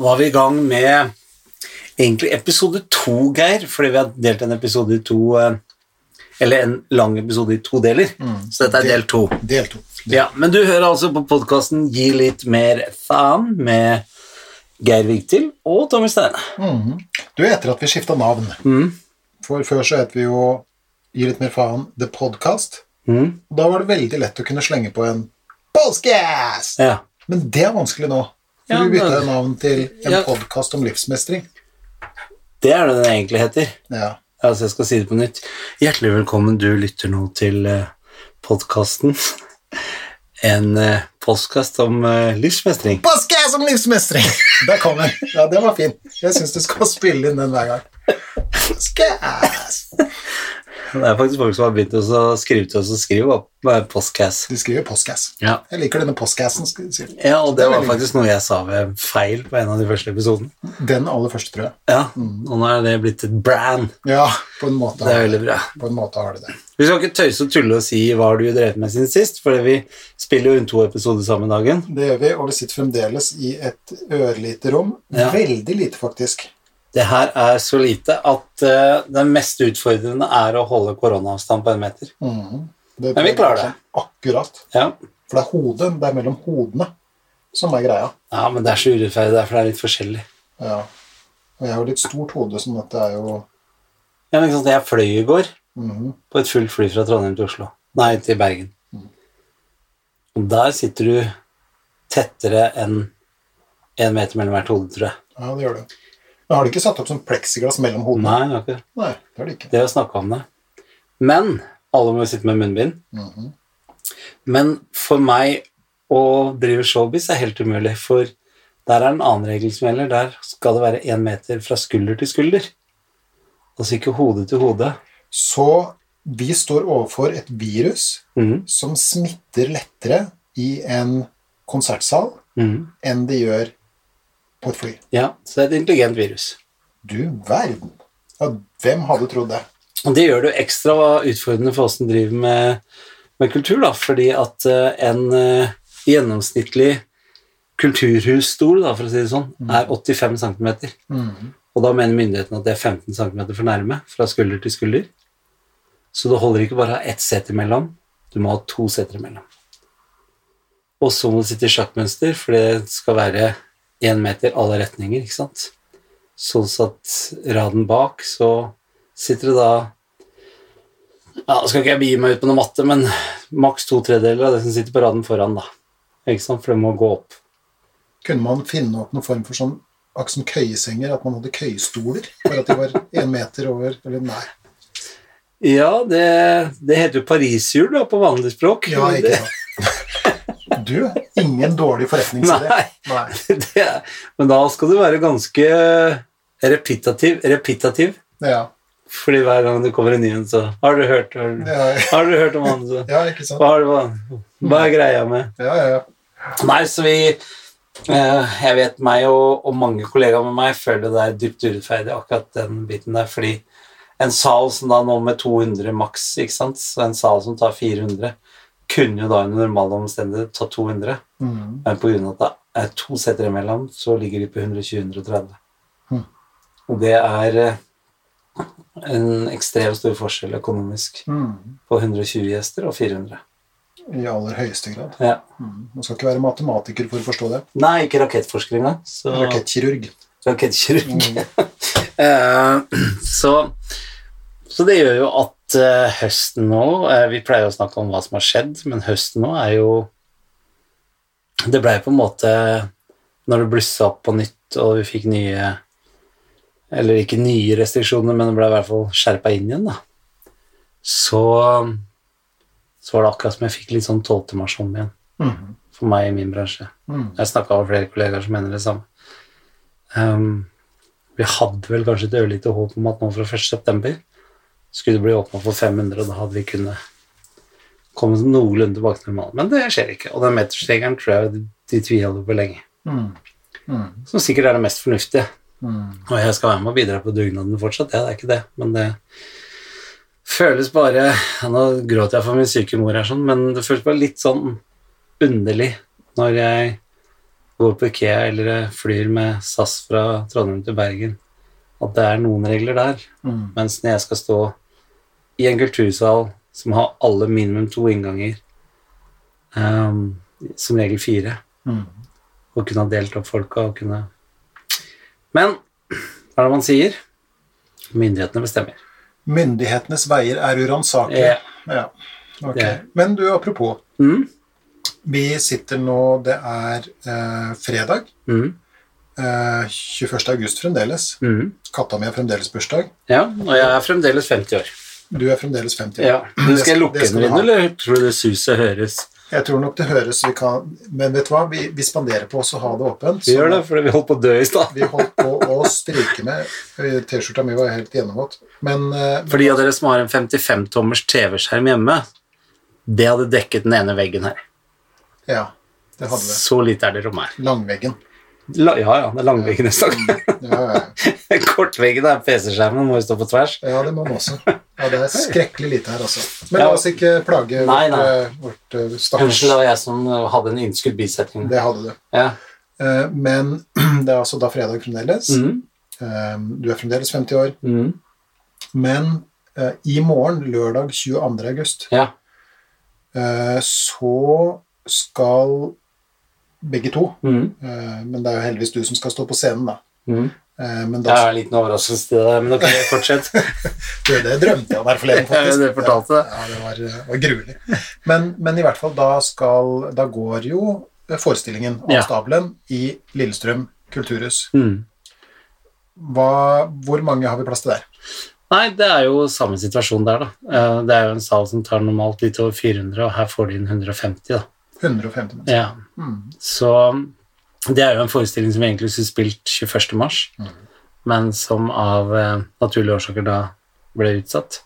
Var vi i gang med egentlig episode to, Geir, fordi vi har delt en episode i to eh, Eller en lang episode i to deler. Så dette er del to. Del to. Ja, Men du hører altså på podkasten Gi litt mer faen med Geir Vigtil og Tommy Steine. Mm. Du, etter at vi skifta navn For før så het vi jo Gi litt mer faen The Podcast. Mm. Da var det veldig lett å kunne slenge på en Polskast! Ja. Men det er vanskelig nå. For vi bytta navn til en Ja. podcast om livsmestring. Det er det den egentlig heter. Ja. Altså, jeg skal si det på nytt. Hjertelig velkommen, du lytter nå til uh, podkasten. En uh, postkast om eh, livsmestring. Podcast om livsmestring! Der kom den. Ja, det var fin. Jeg syns du skal spille inn den hver gang. Podcast! Det er faktisk folk som har begynt å skrive til oss og skrive opp postcass. De skriver postcass. Ja. Jeg liker denne si. ja, og det Det var veldig faktisk noe jeg sa ved feil på en av de første episodene. Den aller første, tror jeg. Ja, og nå er det blitt et brand. Ja, på en måte. Det er har veldig bra. På en måte har det det. Vi skal ikke tøyse og tulle og si hva har du drevet med siden sist, for vi spiller jo inn to episoder samme dagen. Det gjør vi, og vi sitter fremdeles i et ørlite rom. Ja. Veldig lite, faktisk. Det her er så lite at uh, det mest utfordrende er å holde koronaavstand på en meter. Mm. Det Men vi klarer det. Akkurat. Ja. For det er hodet, det er mellom hodene som er greia. ja, men det er så urettferdig, derfor det er litt forskjellig. Ja. Og jeg har jo litt stort hode, sånn at det er jo Ja, men ikke sant, Jeg fløy i går mhm. på et fullt fly fra Trondheim til Oslo. Nei, til Bergen. Og der sitter du tettere enn én meter mellom hvert hode, tror jeg. Ja, det gjør det. Men har de ikke satt opp sånn pleksiglass mellom hodene? Nei, det har ikke. Nei, det har de ikke. Det har snakka om det. Men alle må jo sitte med munnbind. Mhm. Men for meg å drive showbiz er helt umulig, for der er en annen regel som gjelder. Der skal det være én meter fra skulder til skulder. Altså ikke hode til hode. Så vi står overfor et virus mm. som smitter lettere i en konsertsal mm. enn det gjør på et fly. Ja, så det er et intelligent virus. Du verden. Ja, hvem hadde trodd det? Og det gjør det jo ekstra utfordrende for oss som driver med, med kultur, da, fordi at eh, en eh, gjennomsnittlig kulturhusstol, da, for å si det sånn, er 85 cm. Mm. Og da mener myndighetene at det er 15 cm for nærme, fra skulder til skulder. Så det holder ikke bare å ha ett sete imellom, du må ha to seter imellom. Og så må du sitte i sjakkmønster, for det skal være én meter alle retninger, ikke sant. Sånn at raden bak, så sitter det da Ja, nå skal ikke jeg begi meg ut på noe matte, men maks to tredjedeler av det som sitter på raden foran, da. Ikke sant, for det må gå opp. Kunne man finne opp noen form for sånn akkurat som køyesenger, at man hadde køyestoler? For at de var én meter over Eller nei. Ja, det, det heter jo pariserhjul på vanlig språk. Ja, ikke sant. Du, ingen dårlig forretningsidé. Nei. Nei. er, men da skal du være ganske repetitiv, repetitiv Ja. fordi hver gang det kommer en ny en, så Har du hørt, har, du- Ja, har du hørt om han? Så, ja, ikke sant. hva, hva, hva er greia med Ja, ja, ja. Nei, så vi eh, Jeg vet meg og, og mange kollegaer med meg føler det er dypt urettferdig, akkurat den biten der, fordi en sal som da nå med 200 maks, ikke sant, så en sal som tar 400, kunne jo da under normale omstendigheter ta 200. mm. Men av at det er to setter imellom, så ligger de på 120-130. Mm. Og det er eh, en ekstremt stor forskjell økonomisk mm. på 120 gjester og 400. I aller høyeste grad. Ja. Mhm. Man skal ikke være matematiker for å forstå det. Nei, ikke rakettforsker engang. Så Rakettkirurg. rakettkirurg. Mm. så, så det gjør jo at eh, høsten nå eh, Vi pleier å snakke om hva som har skjedd, men høsten nå er jo Det blei på en måte Når det blussa opp på nytt, og vi fikk nye Eller ikke nye restriksjoner, men det ble i hvert fall skjerpa inn igjen, da. Så, så var det akkurat som jeg fikk litt sånn tolvtimersånd igjen, Mhm. for meg i min bransje. Mm. Jeg snakka med flere kollegaer som mener det samme. Um, vi hadde vel kanskje et ørlite håp om at nå fra 1. skulle det bli åpna for 500, og da hadde vi kunnet komme noenlunde tilbake til normalen. Men det skjer ikke, og den metersregelen tror jeg de, de tviholder på lenge. Mm. Mm. Som sikkert er det mest fornuftige. Mm. Og jeg skal være med og bidra på dugnaden fortsatt, ja, det er ikke det, men det føles bare ja, Nå gråter jeg for min syke mor her, sånn, men det føles bare litt sånn underlig når jeg går på Ikea eller flyr med SAS fra Trondheim til Bergen, at det er noen regler der. Mm. Mens når jeg skal stå i en kultursal som har alle minimum to innganger, um, som regel fire, Mm. og kunne ha delt opp folka og kunne Men hva er det man sier? Myndighetene bestemmer. Myndighetenes veier er uransakelige. Ja. Okay. Men du, apropos. Mm. Vi sitter nå Det er eh, fredag. Mm. Eh, 21. august fremdeles. Mm. Katta mi har fremdeles bursdag. Ja, og jeg er fremdeles 50 år. Du er fremdeles 50 år. Ja. Men skal jeg lukke den inn, eller tror du det suset høres? Jeg tror nok det høres vi kan, Men vet du hva? Vi, vi spanderer på oss å ha det åpent. Vi gjør det, fordi vi holdt på å dø i stad. Vi holdt på å stryke med. T-skjorta mi var helt gjennomvåt. Men eh, For de av dere som har en 55-tommers TV-skjerm hjemme, det hadde dekket den ene veggen her. ja, det hadde det. Så lite er det rom her. Langveggen. La, ja, ja, det er langveggen jeg snakker Ja, ja, ja. Kortveggen er PC-skjermen, må jo stå på tvers. ja, det må man også. Ja, det er skrekkelig lite her, altså. Men la oss ikke plage Nei, vårt, nei. vårt, vårt eh, stakkars Unnskyld, det var jeg som hadde en innskudd bisetning. Det hadde du. Ja. Eh, Men det er altså da fredag fremdeles. Mm. Eh, Du er fremdeles 50 år. Mm. Men eh, i morgen, lørdag 22. august, ja. eh, så skal begge to Mm. eh, Men det er jo heldigvis du som skal stå på scenen, da. Mm. da, Det er en liten overraskelse til deg, men ok, fortsett. du, det drømte jeg om her forleden, faktisk. det fortalte det. Ja, det var, var gruelig. Men, men i hvert fall, da skal Da går jo forestillingen av Ja. stabelen i Lillestrøm kulturhus. Mm. Hva, hvor mange har vi plass til der? Nei, det er jo samme situasjon der, da. Eh, Det er jo en sal som tar normalt litt over 400, og her får de inn 150, da. 150 mennesker. Ja. Mm. Så det er jo en forestilling som vi egentlig skulle spilt 21. mars, men som av eh, naturlige årsaker da ble utsatt.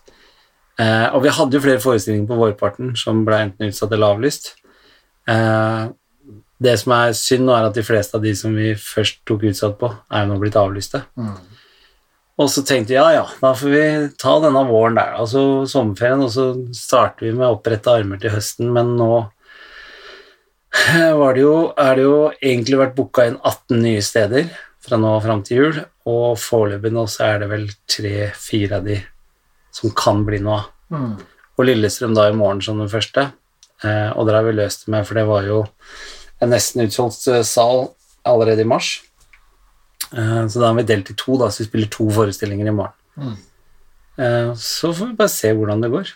Eh, og vi hadde jo flere forestillinger på vårparten som ble enten utsatt eller avlyst. Eh, det som er synd nå, er at de fleste av de som vi først tok utsatt på, er jo nå blitt avlyste. Mm. Og så tenkte vi ja, ja, da får vi ta denne våren der, altså sommerferien, og så starter vi med opprette armer til høsten, men nå det jo, er det jo egentlig vært booka inn 18 nye steder fra nå fram til jul, og foreløpig nå så er det vel tre-fire av de som kan bli noe av. Mm. Og Lillestrøm da i morgen som den første, eh, og der har vi løst det med, for det var jo en nesten utsolgt eh, sal allerede i mars. Eh, så da har vi delt i to, da, så vi spiller to forestillinger i morgen. Mm. Eh, så får vi bare se hvordan det går.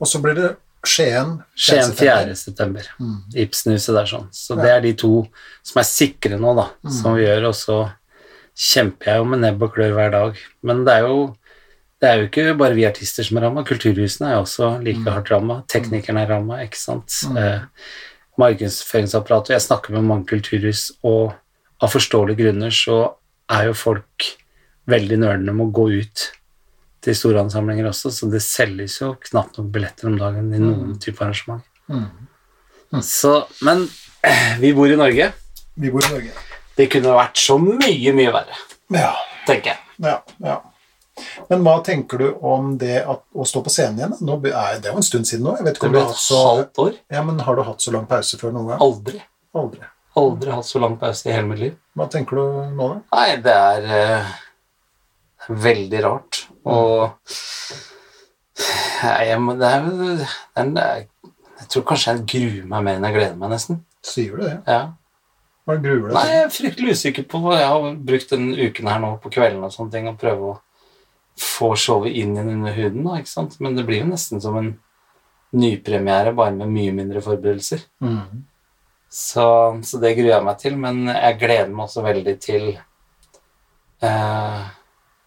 Og så blir det Skien. Skien 4. 4. september. Mm. Ibsenhuset der sånn. Så det er de to som er sikre nå, da, som vi gjør, og så kjemper jeg jo med nebb og klør hver dag. Men det er jo det er jo ikke bare vi artister som er ramma, kulturhusene er jo også like hardt ramma. Teknikerne er ramma, ikke sant. Eh, markedsføringsapparatet. Jeg snakker med mange kulturhus, og av forståelige grunner så er jo folk veldig nølende med å gå ut til store ansamlinger også, så det selges jo knapt nok billetter om dagen i noen type arrangement. Mm. Så, men vi bor i Norge. Vi bor i Norge. Det kunne vært så mye, mye verre, Ja, tenker jeg. ja, ja. Men hva tenker du om det at, å stå på scenen igjen? Nå er det jo en stund siden nå. Jeg vet Det ble et så, halvt år. ja, men har du hatt så lang pause før noen gang? Aldri. Aldri. Aldri hatt så lang pause i hele mitt liv. Hva tenker du nå, da? Nei, det er eh, veldig rart. Og jeg, må- det er, det er, jeg tror kanskje jeg gruer meg mer enn jeg gleder meg, nesten. Sier du det? Ja. Hva gruer du Nei, deg jeg er fryktelig usikker på jeg har brukt denne uken her nå på kvelden og sånne ting, og prøve å få showet inn igjen under huden, da, ikke sant? Men det blir jo nesten som en nypremiere, bare med mye mindre forberedelser. Mm. Så, så det gruer jeg meg til, men jeg gleder meg også veldig til eh,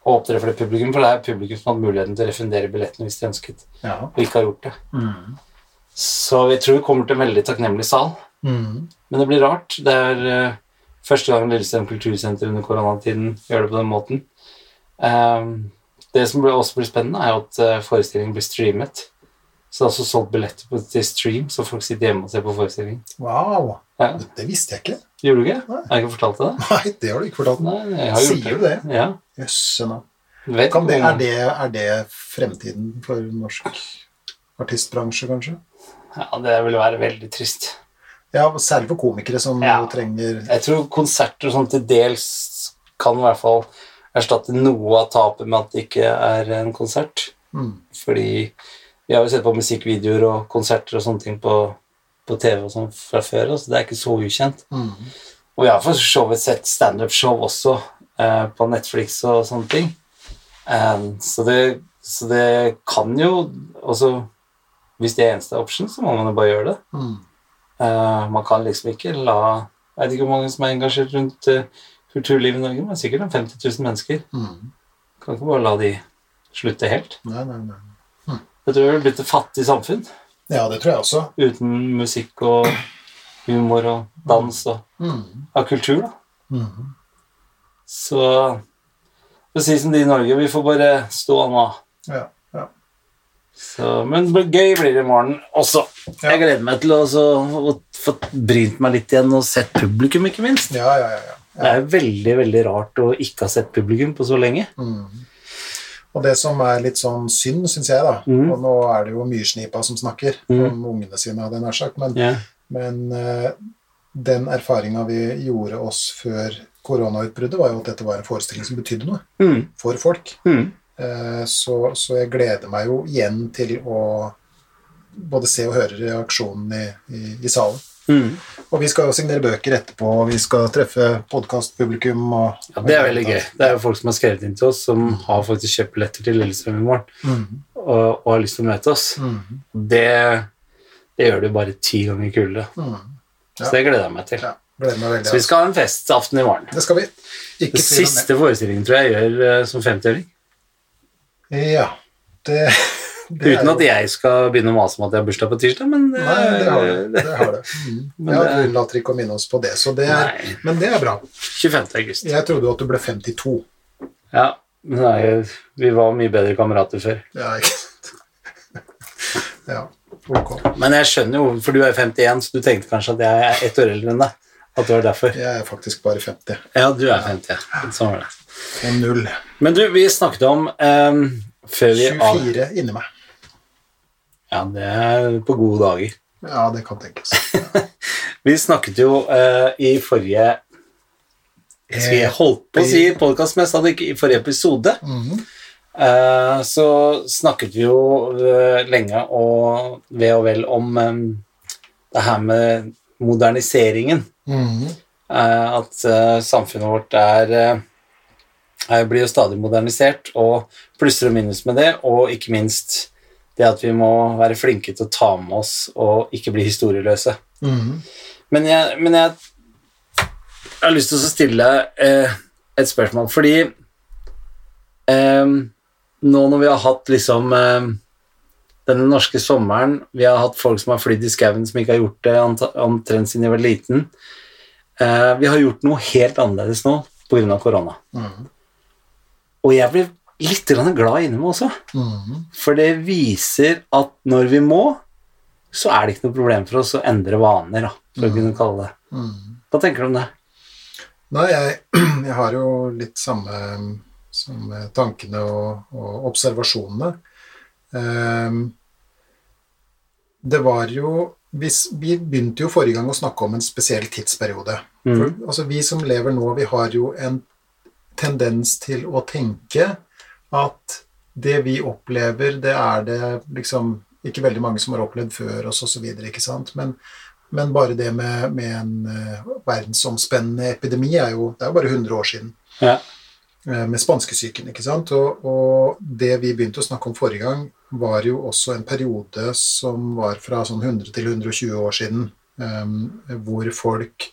å opptre for det publikum, for det er publikum som hadde muligheten til å refundere billettene hvis de ønsket, Ja. og ikke har gjort det. Mm. Så jeg tror vi kommer til en veldig takknemlig sal. Mm. Men det blir rart. Det er uh, første gang Lillestrøm kultursenter under koronatiden gjør det på den måten. Um, det som også blir spennende, er at eh, forestillingen blir streamet. Så det er også solgt billetter på, til stream, så folk sitter hjemme og ser på forestillingen. Wow. Ja. Det visste jeg ikke. Gjorde du ikke? Nei. Har jeg ikke fortalt deg det? Nei, det har du ikke fortalt. Nei, Sier du det? Ja. Jøsse navn. Kan det, er, det, er det fremtiden for norsk artistbransje, kanskje? Ja, det vil være veldig trist. Ja, særlig for komikere som Ja. trenger Jeg tror konserter sånn til dels kan i hvert fall erstatte noe av tapet med at det ikke er en konsert. mm, Fordi vi har jo sett på musikkvideoer og konserter og sånne ting på, på TV og sånn fra før, så det er ikke så ukjent. mm, Og vi har for så vidt sett standup-show også på Netflix og sånne ting. Eh, så, det, så det kan jo også Hvis det er eneste option, så må man jo bare gjøre det. mm. Eh, man kan liksom ikke la Jeg vet ikke hvor mange som er engasjert rundt eh, kulturlivet i Norge, men sikkert en 50 000 mennesker. Mm. Kan ikke bare la de slutte helt. Nei, nei, nei. Jeg tror det er blitt et fattig samfunn Ja, det tror jeg også. uten musikk og humor og dans og Mm. av kultur, da. Mm. Så for å si som de i Norge, vi får bare stå nå. Ja, ja. Så, men gøy blir det i morgen også. Ja. Jeg gleder meg til å, så, å få brynt meg litt igjen og sett publikum, ikke minst. ja, ja, ja, ja. Det er veldig veldig rart å ikke ha sett publikum på så lenge. Mm. Og det som er litt sånn synd, syns jeg, da Mm. Og nå er det jo myrsnipa som snakker Mm. om ungene sine, hadde jeg nær sagt, men, yeah. men uh, den erfaringa vi gjorde oss før koronautbruddet, var jo at dette var en forestilling som betydde noe Mm. for folk. Mm. Eh, så, så jeg gleder meg jo igjen til å både se og høre reaksjonen i, i, i salen. Mm. Og vi skal jo signere bøker etterpå, og vi skal treffe podkastpublikum. Ja, det er veldig gøy. Det er jo folk som har skrevet inn til oss, som har faktisk kjøpt billetter til Lillestrøm i morgen Mm. og, og har lyst til å møte oss. Mm. Det, det gjør det jo bare ti ganger kulere. Mm. Så det gleder jeg meg til. Ja. Så vi altså. skal ha en festaften i morgen. Det skal vi. Ikke Den siste forestillingen tror jeg jeg gjør eh, som 50-åring. Ja, det, det Uten at jeg skal begynne å mase om at jeg har bursdag på tirsdag, men eh, Nei, det har du. det, har du. Mm. Men Ja, det- vi later ikke å minne oss på det, så det er, men det er bra. 25. august. Jeg trodde at du ble 52. Ja, men nei, vi var mye bedre kamerater før. Ja, ikke sant? Ja, ok. Men jeg skjønner jo, for du er 51, så du tenkte kanskje at jeg er ett år eldre enn deg. At det var derfor. Jeg er faktisk bare 50. Ja, du er 50. Sånn var det. Og null. Men du, vi snakket om um, før vi av... 24 inni meg. Ja, det er på gode dager. Ja, det kan tenkes. Vi snakket jo uh, i forrige skal- jeg holdt på å si podkast, men jeg sa det ikke i forrige episode. Mm -hmm. uh, så snakket vi jo uh, lenge og ved og vel om um, det her med moderniseringen. Mm. Eh, at eh, samfunnet vårt er, eh, er blir jo stadig modernisert, og plusser og minus med det, og ikke minst det at vi må være flinke til å ta med oss og ikke bli historieløse. Mm. Men jeg, men jeg, jeg har lyst til å stille eh, et spørsmål, fordi eh, nå når vi har hatt liksom eh, denne norske sommeren, vi har hatt folk som har flydd i skauen som ikke har gjort det omtrent siden de var liten, eh, vi har gjort noe helt annerledes nå av korona. Mm. Og jeg blir litt glad inni meg også, mm. for det viser at når vi må, så er det ikke noe problem for oss å endre vaner, da, for å kunne kalle det. Mm. Hva tenker du om det? Nei, jeg, jeg har jo litt samme, samme tankene og, og observasjonene. Ehm, det var jo Vi begynte jo forrige gang å snakke om en spesiell tidsperiode. For, altså, vi som lever nå, vi har jo en tendens til å tenke at det vi opplever, det er det liksom ikke veldig mange som har opplevd før oss osv. Men, men bare det med, med en uh, verdensomspennende epidemi er jo Det er jo bare 100 år siden Ja. Uh, med spanskesyken. ikke sant? Og, og det vi begynte å snakke om forrige gang, var jo også en periode som var fra sånn 100 til 120 år siden, um, hvor folk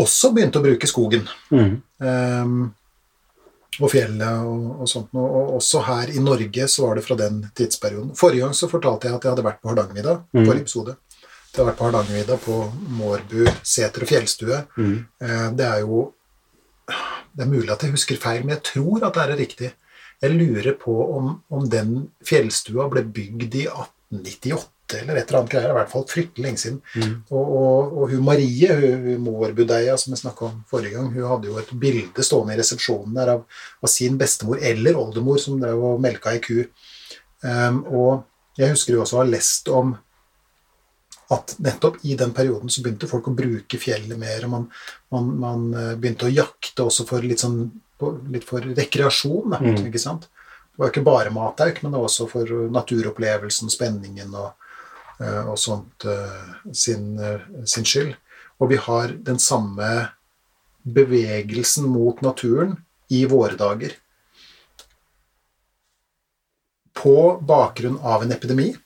også begynte å bruke skogen. Mm. Um, og fjellet og, og sånt. noe. Og også her i Norge så var det fra den tidsperioden. Forrige gang så fortalte jeg at jeg hadde vært på Hardangervidda. Mm. Forrige episode. Jeg har vært på Hardangervidda, på Mårbu seter og fjellstue. Mm. Uh, Det er jo Det er mulig at jeg husker feil, men jeg tror at det er riktig. Jeg lurer på om, om den fjellstua ble bygd i 1898 eller et eller annet greier. I hvert fall fryktelig lenge siden. Mm. Og, og, og hun Marie, hun, hun Mårbudeia som jeg snakka om forrige gang, hun hadde jo et bilde stående i resepsjonen der av, av sin bestemor eller oldemor som drev og melka ei ku. Um, og jeg husker jo også å ha lest om at nettopp i den perioden så begynte folk å bruke fjellet mer, og man, man, man eh, begynte å jakte også for litt sånn på- litt for rekreasjon, Mm. ikke sant? Det var ikke bare matauk, men det var også for naturopplevelsen, spenningen og, eh, og sånt eh, sin, eh, sin skyld. Og vi har den samme bevegelsen mot naturen i våre dager. På bakgrunn av en epidemi,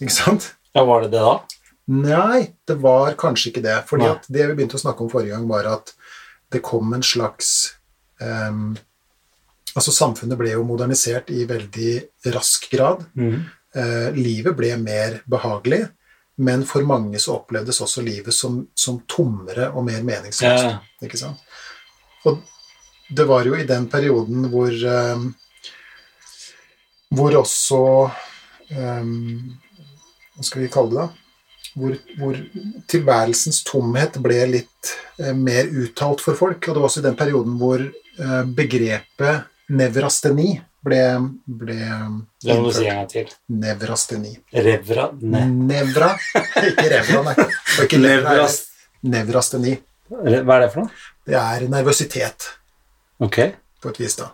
ikke sant? Ja, var det det da? Nei, det var kanskje ikke det. Fordi det vi begynte å snakke om forrige gang, var at det kom en slags ehm, Altså, samfunnet ble jo modernisert i veldig rask grad. Mm. Uh, livet ble mer behagelig, men for mange så opplevdes også livet som, som tommere og mer meningsløst. Ja. Ikke sant? Og det var jo i den perioden hvor ehm, Hvor også um, Hva skal vi kalle det? Hvor, hvor tilværelsens tomhet ble litt eh, mer uttalt for folk. Og det var også i den perioden hvor begrepet nevrasteni ble, ble Det må du si en gang til. Nevrasteni. Revra ne. Nevra, ikke revra, nei. Ikke Nevrast. Nevrasteni. Hva er det for noe? Det er nervøsitet, Ok. på et vis, da.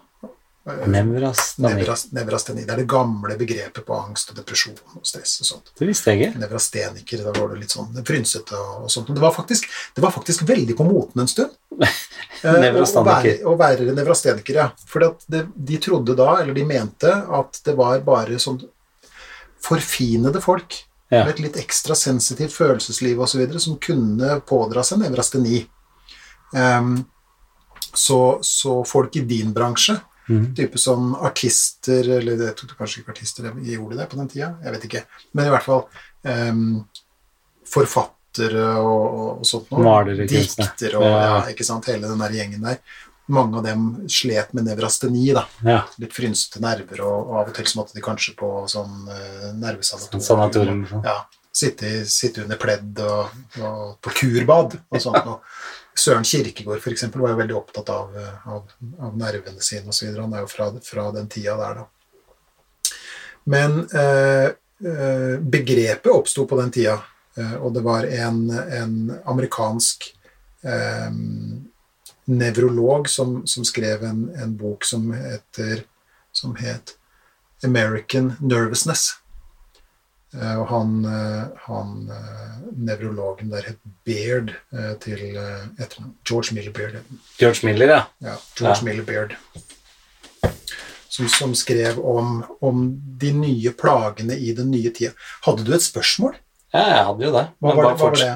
Nevrast. Nevrasteni. Det er det gamle begrepet på angst og depresjon og stress og sånt. Det visste jeg ikke. Nevrasteniker, da var du litt sånn frynsete og, og sånt. Men det var, faktisk, det var faktisk veldig på moten en stund. Å- være, å være nevrasteniker, ja. For de trodde da, eller de mente, at det var bare sånn forfinede folk Ja. med et litt ekstra sensitivt følelsesliv osv. som kunne pådra seg nevrasteni. Um, så, så folk i din bransje, Mhm. type som artister Eller jeg tror kanskje ikke artister gjorde det på den tida, jeg vet ikke. Men i hvert fall um, forfattere og, og, og sånt noe. Malere. Diktere og ja. Ja. ikke sant, hele den der gjengen der. Mange av dem slet med nevrasteni, da. Ja. Litt frynsete nerver, og, og av og til så måtte de kanskje på sånn uh, nervesanatorium. Sanatorium. sånn. Ja, sitte, sitte under pledd og, og på kurbad og sånt noe. Søren Kirkegård for eksempel, var jo veldig opptatt av, eh, av, av nervene sine osv. Han er jo fra, fra den tida der, da. Men eh, eh, begrepet oppsto på den tida, eh, og det var en, en amerikansk eh, nevrolog som, som skrev en, en bok som heter som het American Nervousness. Eh, Og han, eh, han eh, nevrologen der het Beard eh, til etternavn. George Miller Beard. George Miller, ja. Ja, George Ja. Miller Beard. Som, som skrev om, om de nye plagene i den nye tida. Hadde du et spørsmål? Ja, jeg hadde jo det. Hva var, hva var det?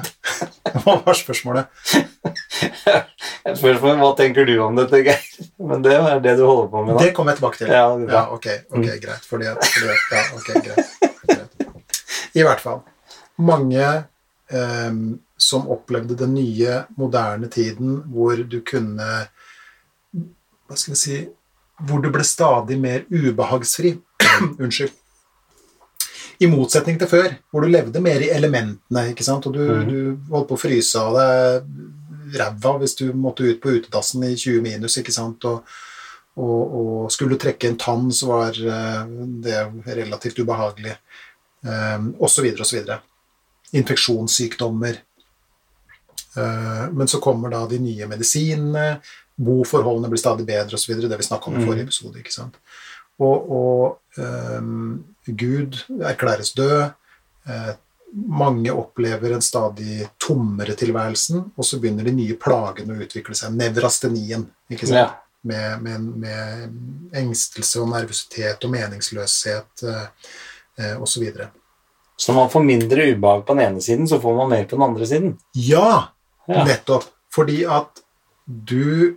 Hva var spørsmålet? Et spørsmål, Hva tenker du om dette, Geir? Men det er det du holder på med nå. Det kommer jeg tilbake til. Ja. Ja, ok, ok, greit. Fordi at, fordi ja, ok, greit. I hvert fall. Mange eh, som opplevde den nye, moderne tiden hvor du kunne Hva skal vi si Hvor du ble stadig mer ubehagsfri. Unnskyld. I motsetning til før, hvor du levde mer i elementene. ikke sant? Og du, Mhm. du holdt på å fryse av deg ræva hvis du måtte ut på utedassen i 20 minus. ikke sant? Og, og, og skulle trekke en tann, så var eh, det relativt ubehagelig. Og så videre. Infeksjonssykdommer. Eh, men så kommer da de nye medisinene, boforholdene blir stadig bedre osv. Det vi snakka om i Mm. forrige episode. ikke sant? Og, og um, Gud erklæres død. Eh, mange opplever en stadig tommere tilværelsen, og så begynner de nye plagene å utvikle seg. Nevrastenien. ikke sant? Ja. Med, med, med engstelse og nervøsitet og meningsløshet eh, osv. Så når man får mindre ubehag på den ene siden, så får man mer på den andre siden. Ja, Ja. nettopp. Fordi at du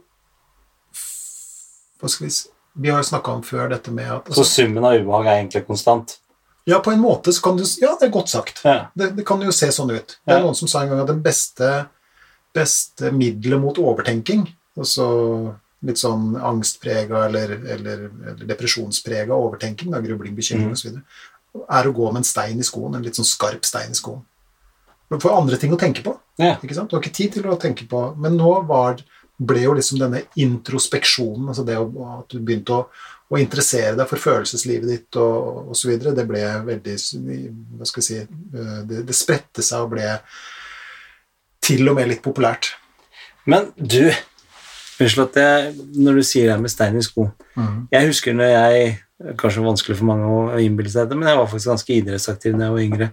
Hva skal vi si Vi har jo snakka om før dette med at Så altså, summen av ubehag er egentlig konstant. Ja, på en måte så kan du Ja, det er godt sagt. Ja. Det, det kan jo se sånn ut. Det er noen som sa en gang at den beste, beste middelet mot overtenking, altså litt sånn angstprega eller, eller, eller depresjonsprega overtenking, da, grubling, bekymring Mm. osv., er å gå med en stein i skoen, en litt sånn skarp stein i skoen. Du får andre ting å tenke på. Ja. Ikke sant? Du har ikke tid til å tenke på Men nå var ble jo liksom denne introspeksjonen, altså det å, at du begynte å, å interessere deg for følelseslivet ditt og osv., det ble veldig Hva skal jeg si eh, Det, det spredte seg og ble til og med litt populært. Men du Unnskyld at jeg Når du sier det med stein i sko Jeg husker når jeg Kanskje vanskelig for mange å innbille seg det, men jeg var faktisk ganske idrettsaktiv da jeg var yngre.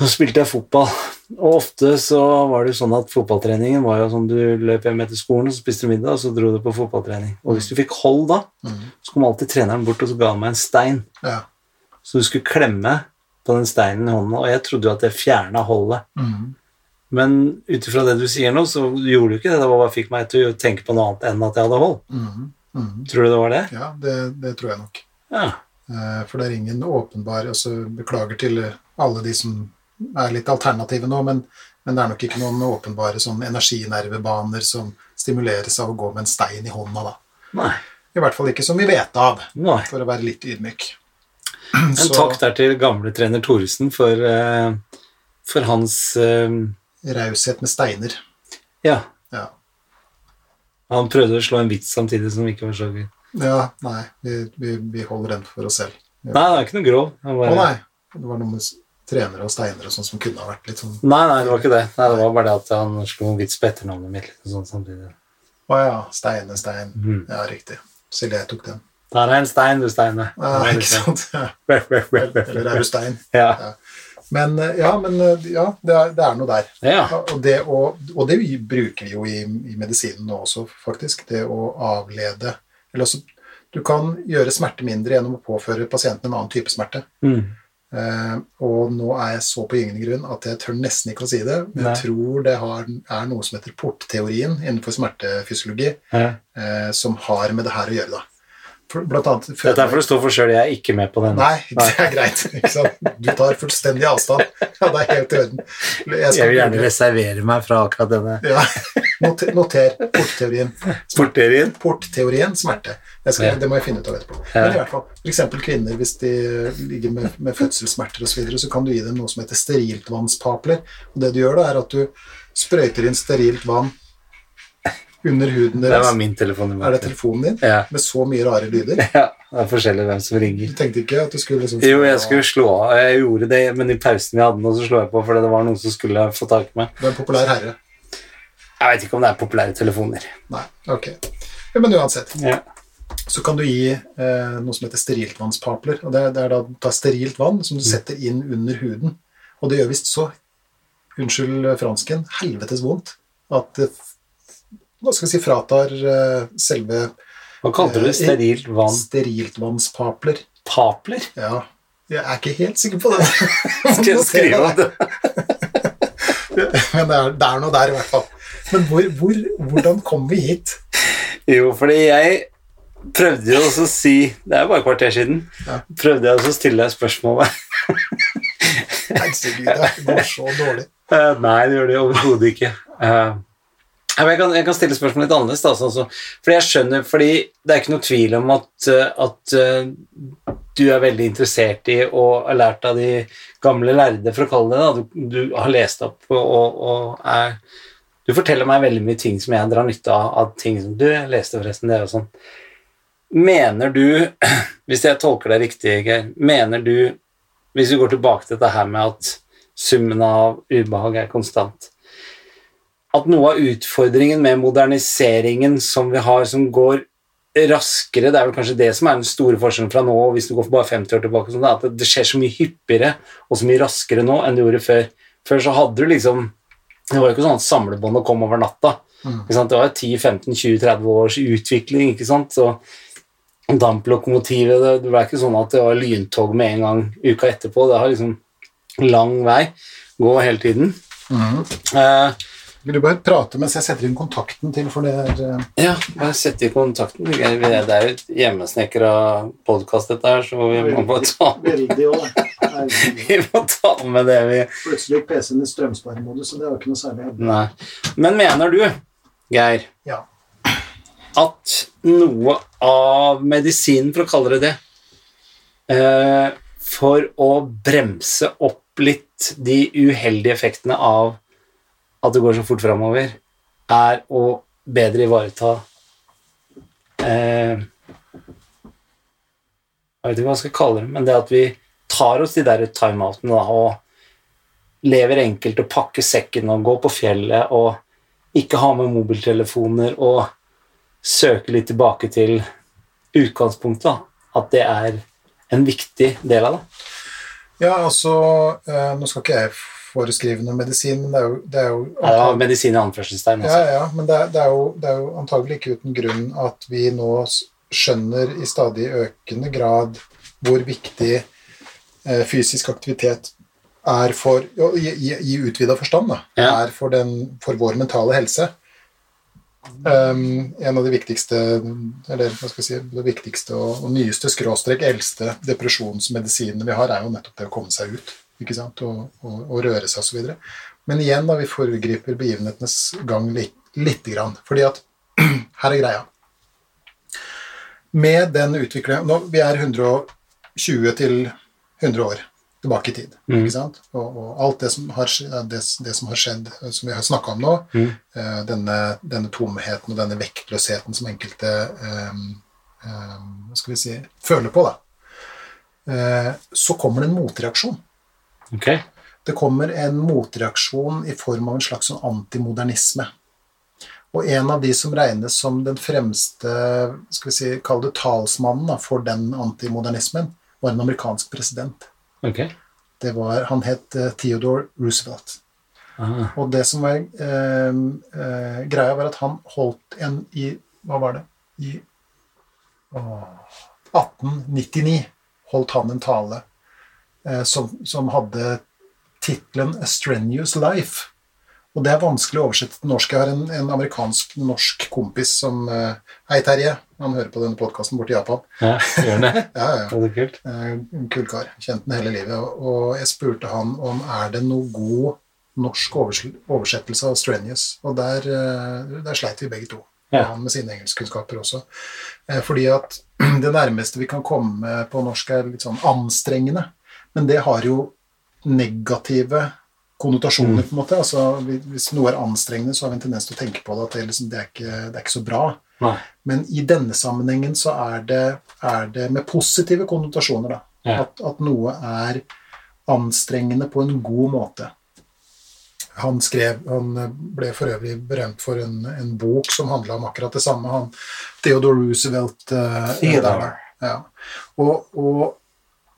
Så spilte jeg fotball, og ofte så var det jo sånn at fotballtreningen var jo sånn du løp hjem etter skolen, og så spiste du middag, og så dro du på fotballtrening. Og hvis du fikk hold da, så kom alltid treneren bort og så ga han meg en stein. Ja. Så du skulle klemme på den steinen i hånda, og jeg trodde jo at det fjerna holdet. Men ut ifra det du sier nå, så gjorde du ikke det. Det var bare fikk meg til å tenke på noe annet enn at jeg hadde hold. Tror du det var det? Ja, det, det tror jeg nok. Ja. Eh, For det er ingen åpenbare altså Beklager til alle de som er litt alternative nå, men, men det er nok ikke noen åpenbare sånn energinervebaner som stimuleres av å gå med en stein i hånda, da. Nei. I hvert fall ikke som vi vet av, Nei. for å være litt ydmyk. En Så- takk der til gamle trener Thoresen for, eh, for hans uh, Raushet med steiner. Ja. Han prøvde å slå en vits samtidig som ikke var så gøy. ja nei, vi, vi, vi holder den for oss selv. Nei, det er ikke noe grov. Bare... Å nei, det var noe med trenere og steiner og sånn som kunne ha vært litt sånn nei, nei, det var ikke det. Nei, det var bare det at han slo en vits på etternavnet mitt. Liksom, sånn samtidig. Å ja, Steine, Stein. Mm. Ja, riktig. Silje tok den. Der er en stein, du, Steine. Ja, ikke sant? Eller er du stein? Ja. Ja. Men eh, ja, men eh, ja, det er, det er noe der. ja. Og det, å, og det bruker vi jo i, i medisinen nå også, faktisk. Det å avlede Eller også du kan gjøre smerte mindre gjennom å påføre pasienten en annen type smerte. Mm. Eh, og nå er jeg så på gyngende grunn at jeg tør nesten ikke å si det, men Nei. jeg tror det har, er noe som heter portteorien innenfor smertefysiologi, eh, som har med det her å gjøre, da. Blant annet Dette er for å stå for sjøl, jeg er ikke med på den. Nei, det er greit. Ikke sant? Du tar fullstendig avstand. Ja, det er helt i orden. Jeg Jeg vil gjerne reservere meg fra akkurat denne ja. Noter, noter portteorien. sporterien. Portteorien smerte. Jeg skal, Ja. Det må jeg finne ut av etterpå. Ja. Men i hvert fall, eksempel kvinner, hvis de ligger med, med fødselssmerter osv., så, videre, så kan du gi dem noe som heter steriltvannspapler. Og det du gjør, da, er at du sprøyter inn sterilt vann under huden deres. Det var min telefon. Er det telefonen din? Ja. Med så mye rare lyder? ja. Det er forskjellig hvem som ringer. Du tenkte ikke at du skulle liksom Jo, jeg skulle slå av. Jeg gjorde det, men i pausen vi hadde nå, så slo jeg på fordi det var noen som skulle få tak i meg. Du er en populær herre. Jeg vet ikke om det er populære telefoner. Nei, ok. Ja, men uansett. Ja. så kan du gi eh, noe som heter steriltvannspapler. og Det, det er da ta sterilt vann som du setter inn under huden. Og det gjør visst så unnskyld fransken helvetes vondt at det hva skal jeg si, fratar eh, selve Hva kalte du det? Sterilt vann? steriltvannspapler. Papler? Ja, jeg er ikke helt sikker på det. Skal jeg skrive det? Men det er, det er noe der i hvert fall. Men hvor, hvor, hvordan kom vi hit? Jo, fordi jeg prøvde jo også å si Det er jo bare et kvarter siden. Ja. Prøvde jeg også å stille deg spørsmålet. Herregud, det går så dårlig. Eh, nei, det gjør det overhodet ikke. Jeg, kan, jeg kan stille spørsmålet litt annerledes. Da, sånn, så, fordi jeg skjønner, fordi det er ikke noe tvil om at, eh, at eh, du er veldig interessert i og har lært av de gamle lærde, for å kalle det det. Du, du har lest opp og, og er Du forteller meg veldig mye ting som jeg drar nytte av, av ting som du leste forresten det og sånn. Mener du, hvis jeg tolker deg riktig, Geir, mener du, hvis vi går tilbake til dette her med at summen av ubehag er konstant, at noe av utfordringen med moderniseringen som vi har, som går raskere, det er vel kanskje det som er den store forskjellen fra nå, hvis du går for bare 50 år tilbake, sånn, at det skjer så mye hyppigere og så mye raskere nå enn det gjorde før. Før så hadde du liksom Det var jo ikke sånn at samlebåndet kom over natta. Ikke sant? Det var 10-15-20-30 års utvikling, ikke sant. Så damplokomotivet det, det ble ikke sånn at det var lyntog med en gang uka etterpå. Det har liksom lang vei. Gå hele tiden. Eh, Vil du bare prate mens jeg setter inn kontakten til, for det er eh, ja, bare sett i kontakten. Det er jo et hjemmesnekra podkast, dette her, så vi må bare ta, veldig òg. vi må ta med det vi Plutselig gikk PC-en i strømsparemodus, så det var ikke noe særlig. Nei. Men mener du, Geir, Ja. at noe av medisinen, for å kalle det det, eh, for å bremse opp litt de uheldige effektene av at det går så fort framover, er å bedre ivareta eh, Jeg vet ikke hva jeg skal kalle det, men det at vi tar oss de der timeoutene og lever enkelt og pakker sekken og går på fjellet og ikke har med mobiltelefoner og søker litt tilbake til utgangspunktet. da, At det er en viktig del av det. Ja, altså eh, Nå skal ikke jeg foreskrive noe medisin, men det er jo, det er jo Ja, medisin i anførselstegn. Ja, Altså. ja, men det er, det, er jo, det er jo antagelig ikke uten grunn at vi nå skjønner i stadig økende grad hvor viktig eh, fysisk aktivitet er for jo, I, i, i utvida forstand, da. Ja. Er for, den, for vår mentale helse. Um, en av de viktigste eller hva skal jeg si, det viktigste og, og nyeste skråstrek eldste depresjonsmedisinene vi har, er jo nettopp det å komme seg ut ikke sant? Og, og, og røre seg osv. Men igjen, da, vi foregriper begivenhetenes gang litt, lite grann. Fordi at her er greia. Med den utviklingen nå, Vi er 120 til 100 år tilbake i tid. Mm. ikke sant? Og, og alt det som har, det, det som har skjedd, som vi har snakka om nå, Mm. uh, denne, denne tomheten og denne vektløsheten som enkelte um, um, skal vi si, føler på, da. uh, så kommer det en motreaksjon. Ok. Det kommer en motreaksjon i form av en slags sånn antimodernisme. Og en av de som regnes som den fremste skal vi si, kall det talsmannen for den antimodernismen, var en amerikansk president. Okay. Det var, han het eh, Theodore Roosevelt. Aha. Og det som var eh, eh, greia, var at han holdt en i Hva var det? I å, 1899 holdt han en tale som, som hadde tittelen 'A Strenuous Life'. Og det er vanskelig å oversette til norsk. Jeg har en, en amerikansk-norsk kompis som eh, Hei, Terje. Han hører på denne podkasten borte i Japan. Ja, gjør den det? Ja, ja. Det er kult. Eh, kul kar. Kjent den hele livet. Og jeg spurte han om er det noe god norsk oversettelse av 'strenuous'. Og der, eh, der sleit vi begge to. Ja. Han med sine engelskkunnskaper også. Eh, Fordi at det nærmeste vi kan komme på norsk, er litt sånn anstrengende. Men det har jo negative konnotasjoner, på en måte. Altså, hvis noe er anstrengende, så har vi en tendens til å tenke på det at det, liksom, det, er, ikke, det er ikke så bra. Nei. Men i denne sammenhengen så er det, er det med positive konnotasjoner, da. Ja. At, at noe er anstrengende på en god måte. Han skrev Han ble for øvrig berømt for en, en bok som handla om akkurat det samme. Han, Theodore Roosevelt. uh. Ja. Og, og,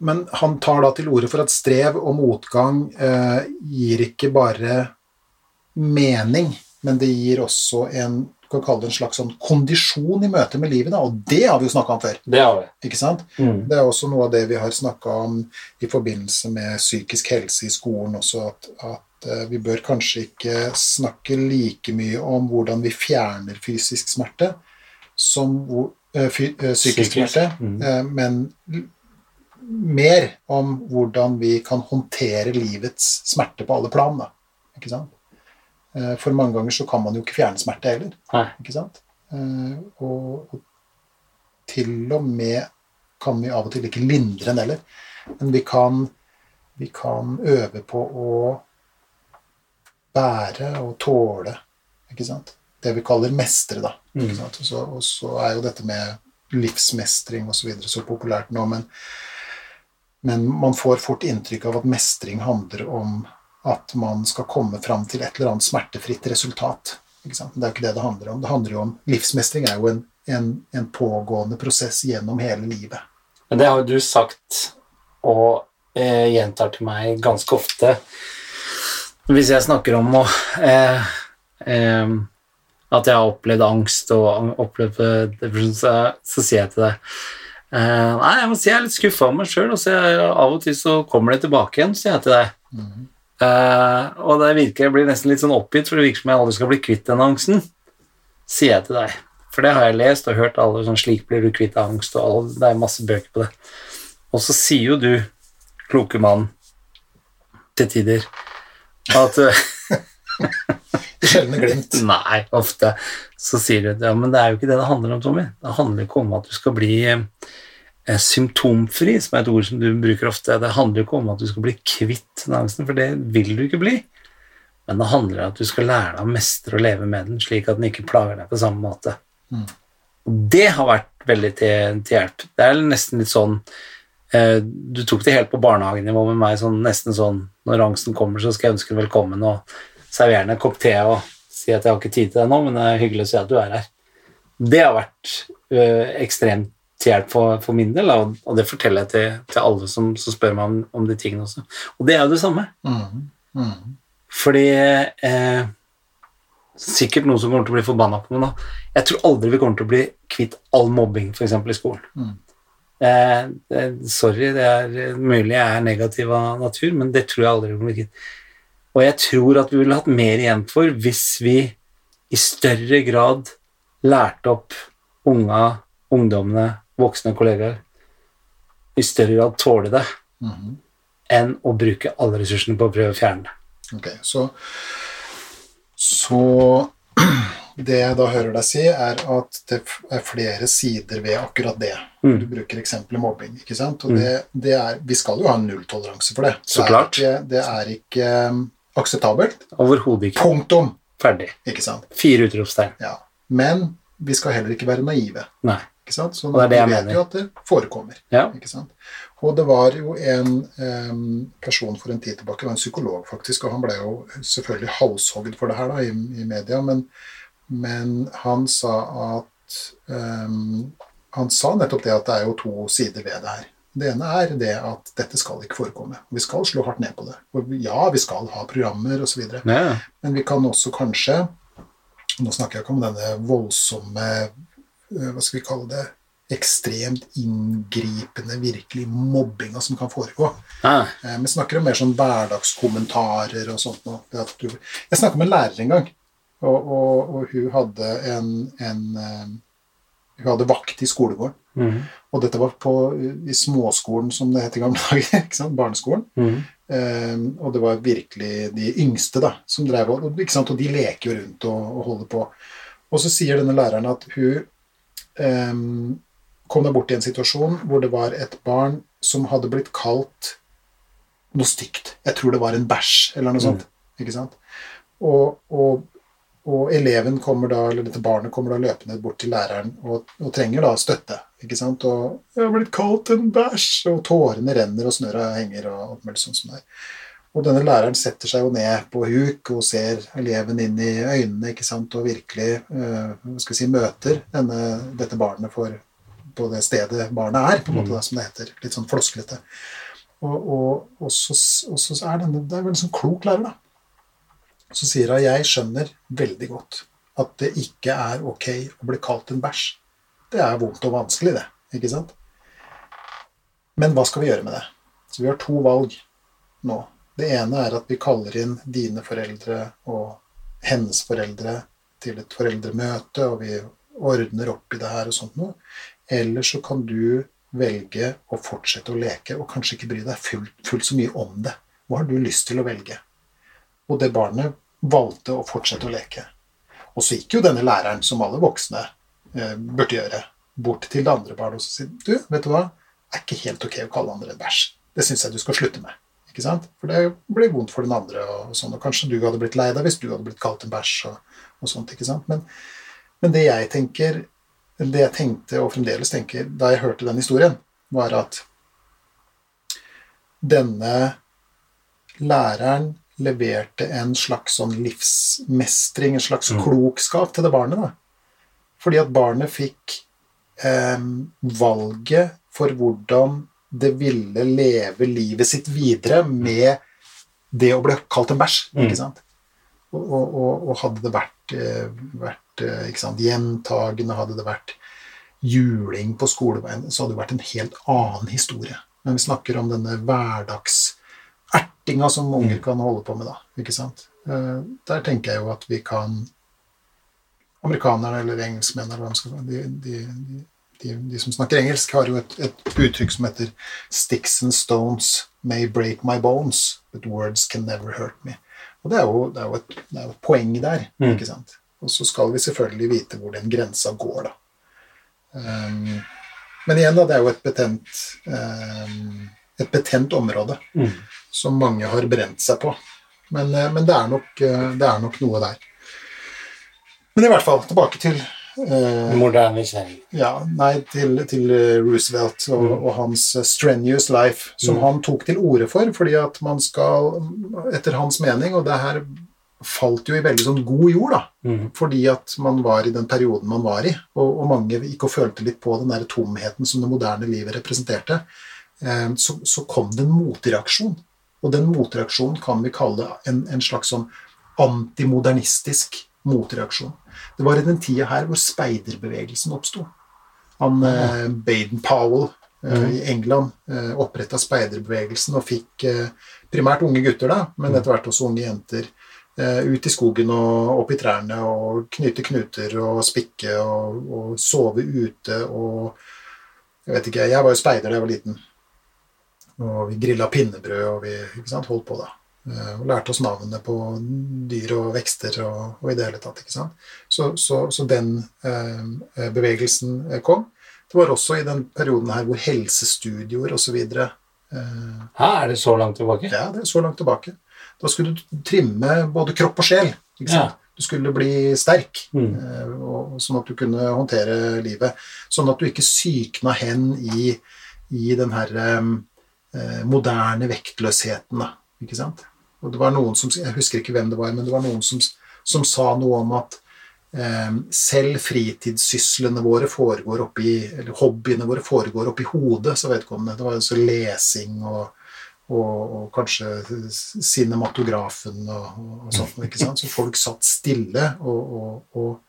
men han tar da til orde for at strev og motgang eh, gir ikke bare mening, men det gir også en kan kalle det en slags sånn kondisjon i møte med livet. Da. Og det har vi jo snakka om før. Det har vi. ikke sant? Mm. Det er også noe av det vi har snakka om i forbindelse med psykisk helse i skolen også, at, at eh, vi bør kanskje ikke snakke like mye om hvordan vi fjerner fysisk smerte som hvor, eh, fy, eh, psykisk Psykisk, smerte, mm. eh, men mer om hvordan vi kan håndtere livets smerte på alle plan. Eh, For mange ganger så kan man jo ikke fjerne smerte heller. Ikke sant? Eh, Og, og til og med kan vi av og til ikke lindre den heller. Men vi kan, vi kan øve på å bære og tåle, ikke sant? Det vi kaller mestre, da. Ikke Mm. Og, så, og så er jo dette med livsmestring og så videre så populært nå, men, men man får fort inntrykk av at mestring handler om at man skal komme fram til et eller annet smertefritt resultat. Det er jo ikke det det handler om. Det handler jo om Livsmestring er jo en, en, en pågående prosess gjennom hele livet. Men det har jo du sagt og eh, gjentar til meg ganske ofte. Hvis jeg snakker om å eh, eh, At jeg har opplevd angst og opplevd eh, så, så sier jeg til deg eh, Nei, jeg må si jeg er litt skuffa over meg sjøl, av og til så kommer det tilbake igjen, sier jeg til deg. Mm. Uh, og det virker, jeg blir nesten litt sånn oppgitt, for det virker som jeg aldri skal bli kvitt den angsten, sier jeg til deg. For det har jeg lest og hørt alle sånn 'Slik blir du kvitt angst', og alle, det er masse bøker på det. Og så sier jo du, kloke mann, til tider at eh, sjeldne glimt. Nei, ofte så sier du ja, men det er jo ikke det det handler om, Tommy. Det handler ikke om at du skal bli eh, symptomfri, som er et ord som du bruker ofte. Det handler ikke om at du skal bli kvitt den angsten, for det vil du ikke bli. Men det handler om at du skal lære deg å mestre og leve med den, slik at den ikke plager deg på samme måte. Mm. Og det har vært veldig til, til hjelp. Det er nesten litt sånn eh, Du tok det helt på barnehagenivå med meg, sånn, nesten sånn når angsten kommer, så skal jeg ønske den velkommen og servere en kopp te og si at jeg har ikke tid til deg nå, men det er hyggelig å si at du er her. Det har vært eh, ekstremt til hjelp for, for min del, og, og det forteller jeg til, til alle som, som spør meg om, om de tingene også. Og det er jo det samme. Mm. Mm. Fordi eh, Sikkert noen som kommer til å bli forbanna på meg nå. Jeg tror aldri vi kommer til å bli kvitt all mobbing, f.eks. i skolen. Mm. Eh, eh, sorry, det er mulig jeg er negativ av natur, men det tror jeg aldri vi kommer til å bli kvitt. Og jeg tror at vi ville hatt mer igjen for hvis vi i større grad lærte opp unga, ungdommene, voksne kollegaer i større grad tåle det Mhm. enn å bruke alle ressursene på å prøve å fjerne det. Ok, så Så det jeg da hører deg si, er at det er flere sider ved akkurat det. Mm. Du bruker eksempelet mobbing, ikke sant? Og det, det er Vi skal jo ha nulltoleranse for det. Så det er klart. Ikke, det er ikke akseptabelt. Overhodet ikke. Punktum! Ferdig. Ikke sant? Fire utropstegn. Ja. Men vi skal heller ikke være naive. Nei. Ikke sant? Så det er det jeg vi vet mener. jo at det forekommer. Ja. Ikke sant? Og det var jo en um, person for en tid tilbake, det var en psykolog faktisk, og han ble jo selvfølgelig halshogd for det her da, i, i media, men, men han sa at um, Han sa nettopp det at det er jo to sider ved det her. Det ene er det at dette skal ikke forekomme. Vi skal slå hardt ned på det. Og ja, vi skal ha programmer osv. Ja. Men vi kan også kanskje Nå snakker jeg ikke om denne voldsomme eh, Hva skal vi kalle det Ekstremt inngripende, virkelig mobbinga som kan foregå. Ja. Eh, Vi snakker om mer sånn hverdagskommentarer og sånt. jeg snakka med en lærer en gang, og, og, og hun hadde en, en Hun hadde vakt i skolegården. Mhm. Og dette var på, i småskolen, som det het i gamle dager. ikke sant? Barneskolen. Mhm. Eh, og det var virkelig de yngste da, som drev og, ikke sant? og de leker jo rundt og, og holder på. Og så sier denne læreren at hun eh, kom da bort i en situasjon hvor det var et barn som hadde blitt kalt noe stygt. Jeg tror det var en bæsj eller noe sånt. ikke sant? Og, og, og eleven kommer da, eller dette barnet kommer da løpende bort til læreren og, og trenger da støtte. ikke sant? Og 'Jeg har blitt kalt en bæsj', og tårene renner, og snørra henger, og alt mulig sånt som det er. Og denne læreren setter seg jo ned på huk og ser eleven inn i øynene ikke sant? og virkelig øh, skal vi si, møter denne, dette barnet for, på det stedet barnet er, på en måte da, som det heter. Litt sånn flosklete. Og, og, og, så, og så er denne Det er vel en sånn klok lærer, da. Så sier hun jeg skjønner veldig godt at det ikke er ok å bli kalt en bæsj. Det er vondt og vanskelig, det. Ikke sant? Men hva skal vi gjøre med det? Så vi har to valg nå. Det ene er at vi kaller inn dine foreldre og hennes foreldre til et foreldremøte, og vi ordner opp i det her og sånt noe. Eller så kan du velge å fortsette å leke og kanskje ikke bry deg fullt, fullt så mye om det. Hva har du lyst til å velge? Og det barnet valgte å fortsette å leke. Og så gikk jo denne læreren, som alle voksne eh, burde gjøre, bort til det andre barnet og sier du, vet du hva, det er ikke helt ok å kalle andre en bæsj. Det syns jeg du skal slutte med. Ikke sant? For det blir vondt for den andre, og, sånn, og kanskje du hadde blitt lei deg hvis du hadde blitt kalt en bæsj. og, og sånt, ikke sant? Men, men det jeg tenker, det jeg tenkte og fremdeles tenker da jeg hørte den historien, var at denne læreren leverte en slags sånn livsmestring, en slags Mm. klokskap til det barnet. da. Fordi at barnet fikk eh, valget for hvordan det ville leve livet sitt videre med det å bli kalt en bæsj. Mm. ikke sant? Og, og, og, hadde det vært, eh, vært eh, ikke sant, gjentagende, hadde det vært juling på skoleveien, så hadde det vært en helt annen historie. Men vi snakker om denne hverdagsertinga som unger kan holde på med, da. ikke sant? Eh, Der tenker jeg jo at vi kan Amerikanerne eller engelskmenn eller hva man skal de, de, de, de, de som snakker engelsk, har jo et, et uttrykk som heter 'Sticks and stones may break my bones, but words can never hurt me'. Og det er jo, det er jo, et, det er jo et poeng der. Mm. ikke sant? Og så skal vi selvfølgelig vite hvor den grensa går, da. Um, men igjen, da, det er jo et betent, um, et betent område Mm. Som mange har brent seg på. Men, eh, men det, er nok, eh, det er nok noe der. Men i hvert fall, tilbake til eh, Modernisering. ja, nei, til, til Roosevelt og, Mm. og hans eh, strenuous life, som Mm. han tok til orde for, fordi at man skal, etter hans mening, og det her falt jo i veldig sånn god jord, da, Mm. fordi at man var i den perioden man var i, og, og mange gikk og følte litt på den der tomheten som det moderne livet representerte, eh, så, så kom det en motreaksjon. Og den motreaksjonen kan vi kalle en, en slags sånn antimodernistisk motreaksjon. Det var i den tida her hvor speiderbevegelsen oppsto. Han eh, Baden Powell eh, i England eh, oppretta speiderbevegelsen og fikk eh, primært unge gutter, da, men etter hvert også unge jenter, eh, ut i skogen og opp i trærne og knyte knuter og spikke og, og sove ute og Jeg vet ikke, jeg var jo speider da jeg var liten. Og vi grilla pinnebrød, og vi sant, holdt på da. Eh, Og lærte oss navnene på dyr og vekster og, og i det hele tatt. ikke sant? Så, så, så den eh, bevegelsen eh, kom. Det var også i den perioden her hvor helsestudioer osv. Eh, Ja, er det så langt tilbake? ja, det er så langt tilbake. Da skulle du trimme både kropp og sjel. ikke sant? Du skulle bli sterk, Mm. eh, og, sånn at du kunne håndtere livet. Sånn at du ikke sykna hen i, i den herre eh, moderne vektløsheten. Da, ikke sant? Og det var noen som, Jeg husker ikke hvem det var, men det var noen som, som sa noe om at eh, selv fritidssyslene våre foregår oppi, eller hobbyene våre foregår oppi hodet, sa vedkommende. Det var altså lesing og, og, og kanskje cinematografen og, og sånt. Ikke sant? Så folk satt stille og, og,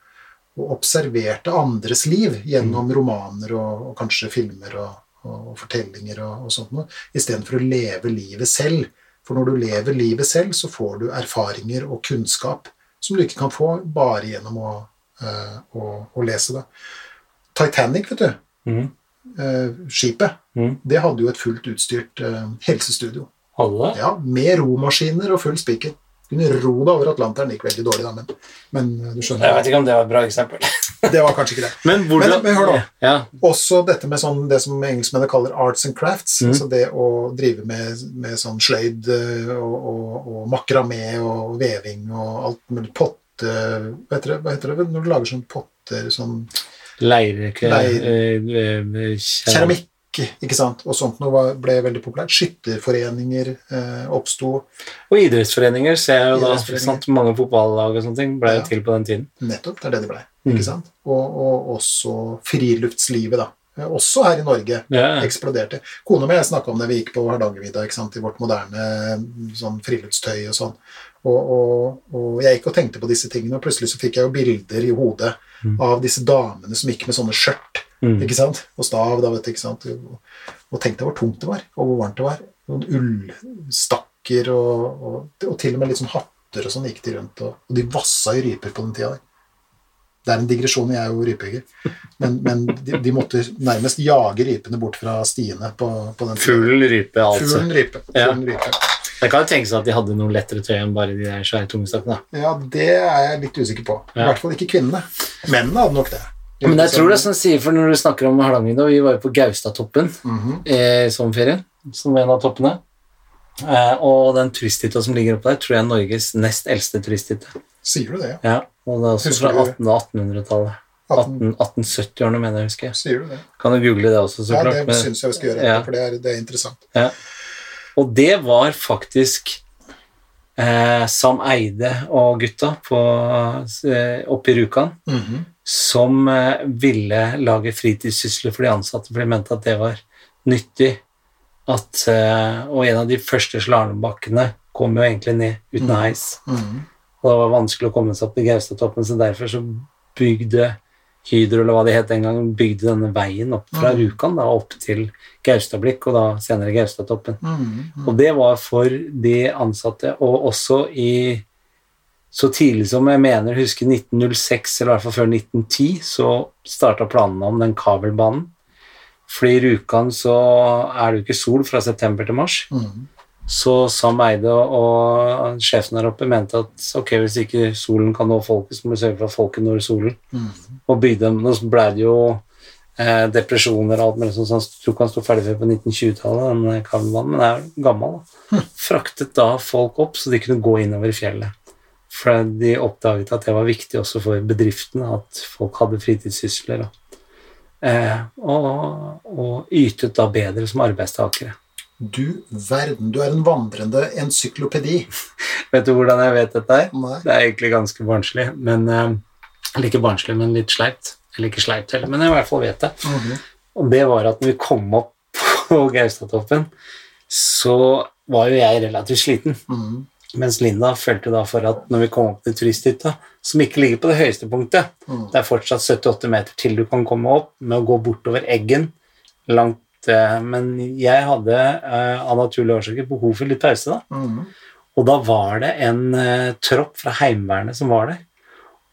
observerte andres liv gjennom romaner og, og kanskje filmer og, og fortellinger og, og sånt noe, istedenfor å leve livet selv. For når du lever livet selv, så får du erfaringer og kunnskap som du ikke kan få bare gjennom å, uh, å, å lese det. Titanic, vet du, Mm. Uh, skipet, Mm. det hadde jo et fullt utstyrt uh, helsestudio. Alle? Ja, med romaskiner og full spiker. Kunne ro deg over Atlanteren. Gikk veldig dårlig, da, men, men du skjønner Jeg vet ikke om det var et bra eksempel. Det var kanskje ikke det. Men hvordan Men- men hør nå. Ja. Også dette med sånn, det som engelskmennene kaller arts and crafts. Mm. Altså det å drive med, med sånn sløyd eh, og, og, og makramé og veving og alt mulig. Potte Hva heter det, hva heter det når du lager sånn potter? Sånn Leire... Leir. eh, eh, ikke sant? Og sånt noe ble veldig populært. Skytterforeninger eh, oppsto Og idrettsforeninger ser jeg jo da. Sant? Mange fotballag og sånne ting ble Ja. til på den tiden. nettopp. Det er det det ble. Mm. Ikke sant? Og, og også friluftslivet, da. Eh, Også her i Norge. yeah. eksploderte. Kona mi og jeg snakka om det vi gikk på Hardangervidda, i vårt moderne sånn friluftstøy og sånn. Og, og, og jeg gikk og tenkte på disse tingene, og plutselig så fikk jeg jo bilder i hodet Mm. av disse damene som gikk med sånne skjørt Mm. ikke sant, og stav, da, vet du, ikke sant, og, tenkte hvor tungt det var, og hvor varmt det var. Noen ullstakker og, og, til og med litt sånn hatter og sånn gikk de rundt, og, de vassa i ryper på den tida der. Det er en digresjon, jeg er jo rypehugger. Men, men de, de måtte nærmest jage rypene bort fra stiene på, på den tida. Fuglen rype, altså. Fuglen rype. Ja. Fuglen rype. Det kan jo tenkes at de hadde noe lettere tøy enn bare de der svære tungestakkene. Ja, det er jeg litt usikker på. I Ja. hvert fall ikke kvinnene. Mennene hadde nok det. Men jeg tror det er sånn sier, for når du snakker om Hardanger vi var jo på Gaustatoppen Mhm. i sommerferien, som en av toppene. Eh, og den turisthytta som ligger oppe der, tror jeg er Norges nest eldste turisthytte. Sier du det? ja? Ja, og det er også Husker fra du- 1800- og 1800-tallet. 18, 18 1870-årene, mener jeg, husker sier du det? Kan du google det også, så Ja, klart. det men- syns jeg vi skal gjøre, Ja. for det er, det er interessant. Og det var faktisk eh, Sam Eide og gutta på, eh, oppe i Rjukan Mhm. som eh, ville lage fritidssysler for de ansatte, for de mente at det var nyttig. At, eh, og en av de første slalåmbakkene kom jo egentlig ned uten Mm. heis. Mhm. Og det var vanskelig å komme seg opp til Gaustatoppen, så derfor så bygde Hydro, eller hva det het den gangen, bygde denne veien opp fra Mm. Rjukan da, opp til Gaustablikk, og da senere Gaustatoppen. Mm, mm. Og det var for de ansatte, og også i så tidlig som jeg mener, husker 1906, eller i hvert fall før 1910, så starta planene om den kabelbanen. For i Rjukan så er det jo ikke sol fra september til mars. Mhm. Så Sam Eide og sjefen der oppe mente at ok, hvis ikke solen kan nå folket, så må vi sørge for at folket når solen. Mm. Og dem, Nå ble det jo eh, depresjoner og alt mulig sånt. Så Jeg tror ikke han sto ferdig før på 1920-tallet, den eh, men men er gammel. da. Fraktet da folk opp så de kunne gå innover i fjellet. For de oppdaget at det var viktig også for bedriftene, at folk hadde fritidssysler. Eh, og, og ytet da bedre som arbeidstakere. Du verden, du er en vandrende encyklopedi. Vet du hvordan jeg vet dette her? Nei. Det er egentlig ganske barnslig, men eh, Eller ikke barnslig, men litt sleipt. Eller ikke sleipt heller, men jeg i hvert fall vet det. Mhm. Og det var at når vi kom opp på Gaustatoppen, så var jo jeg relativt sliten. Mhm. Mens Linda følte da for at når vi kom opp til turisthytta, som ikke ligger på det høyeste punktet mm. Det er fortsatt 78 meter til du kan komme opp med å gå bortover Eggen. Langt Men jeg hadde eh, av naturlige årsaker behov for litt pause, da. Mm. Og da var det en eh, tropp fra Heimevernet som var der.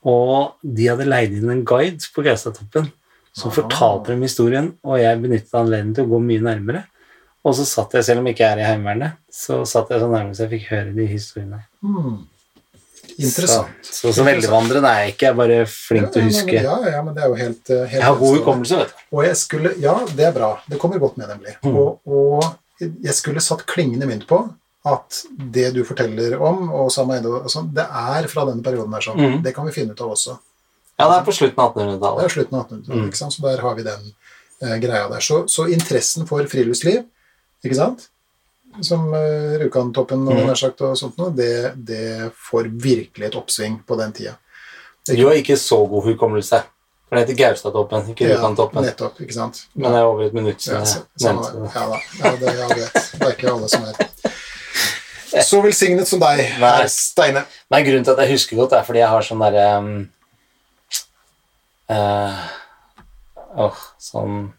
Og de hadde leid inn en guide på Gaustatoppen som Ah. fortalte dem historien, og jeg benyttet anledningen til å gå mye nærmere. Og så satt jeg, selv om jeg ikke er i Heimevernet, så satt jeg så nærme så jeg fikk høre de historiene. Mhm. Interessant. Så, så, så veldvandrende er jeg ikke, jeg er bare flink til å huske. Ja, ja, ja, men det er jo helt, eh, helt Jeg har god hukommelse, vet du. Og jeg skulle, ja, det er bra. Det kommer godt med, nemlig. Mm. Og, og jeg skulle satt klingende mynt på at det du forteller om, og Sam Eide og sånn, det er fra denne perioden her sånn. Mm. Det kan vi finne ut av også. Ja, det er på slutten av 1800-tallet. er slutten av 1800-tallet, Mm. så der har vi den eh, greia der. Så, så interessen for friluftsliv, ikke sant, som uh, Rjukantoppen og Mm. sagt og sånt noe, det, det får virkelig et oppsving på den tida. Du har ikke så god hukommelse. For det heter Gaustatoppen, ikke Rjukantoppen. nettopp, ikke sant. Men det er over et minutt Ja, siden så, jeg nevnte ja. Ja, det, Ja. Det er ikke alle som er Så velsignet som deg, herr Steine. Nei, grunnen til at jeg husker godt, er fordi jeg har sånn derre um, uh, Åh, sånn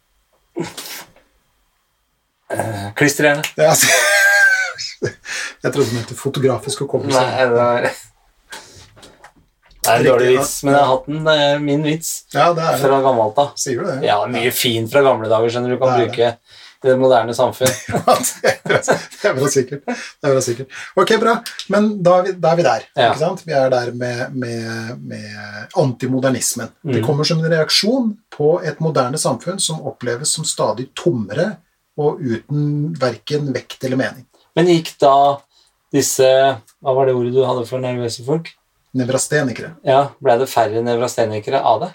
Klisterhjerne. Ja, altså. Jeg trodde du mente fotografisk hukommelse. Nei, det er, Det er en dårlig vits, men jeg har hatt den. Det er min vits Ja, det er det. fra gammelt av. Sier du det? Ja, mye fint fra gamle dager, skjønner du, kan Det bruke i det moderne samfunn. Ja, det er bra, det er bra sikkert. Det er bra sikkert. Ok, bra. Men da er vi, da er vi der. Ja. Ikke sant? Vi er der med, med, med antimodernismen. Det Mm. kommer som en reaksjon på et moderne samfunn som oppleves som stadig tommere og uten verken vekt eller mening. Men gikk da disse Hva var det ordet du hadde for nervøse folk? Nevrastenikere. Ja, Ble det færre nevrastenikere av det?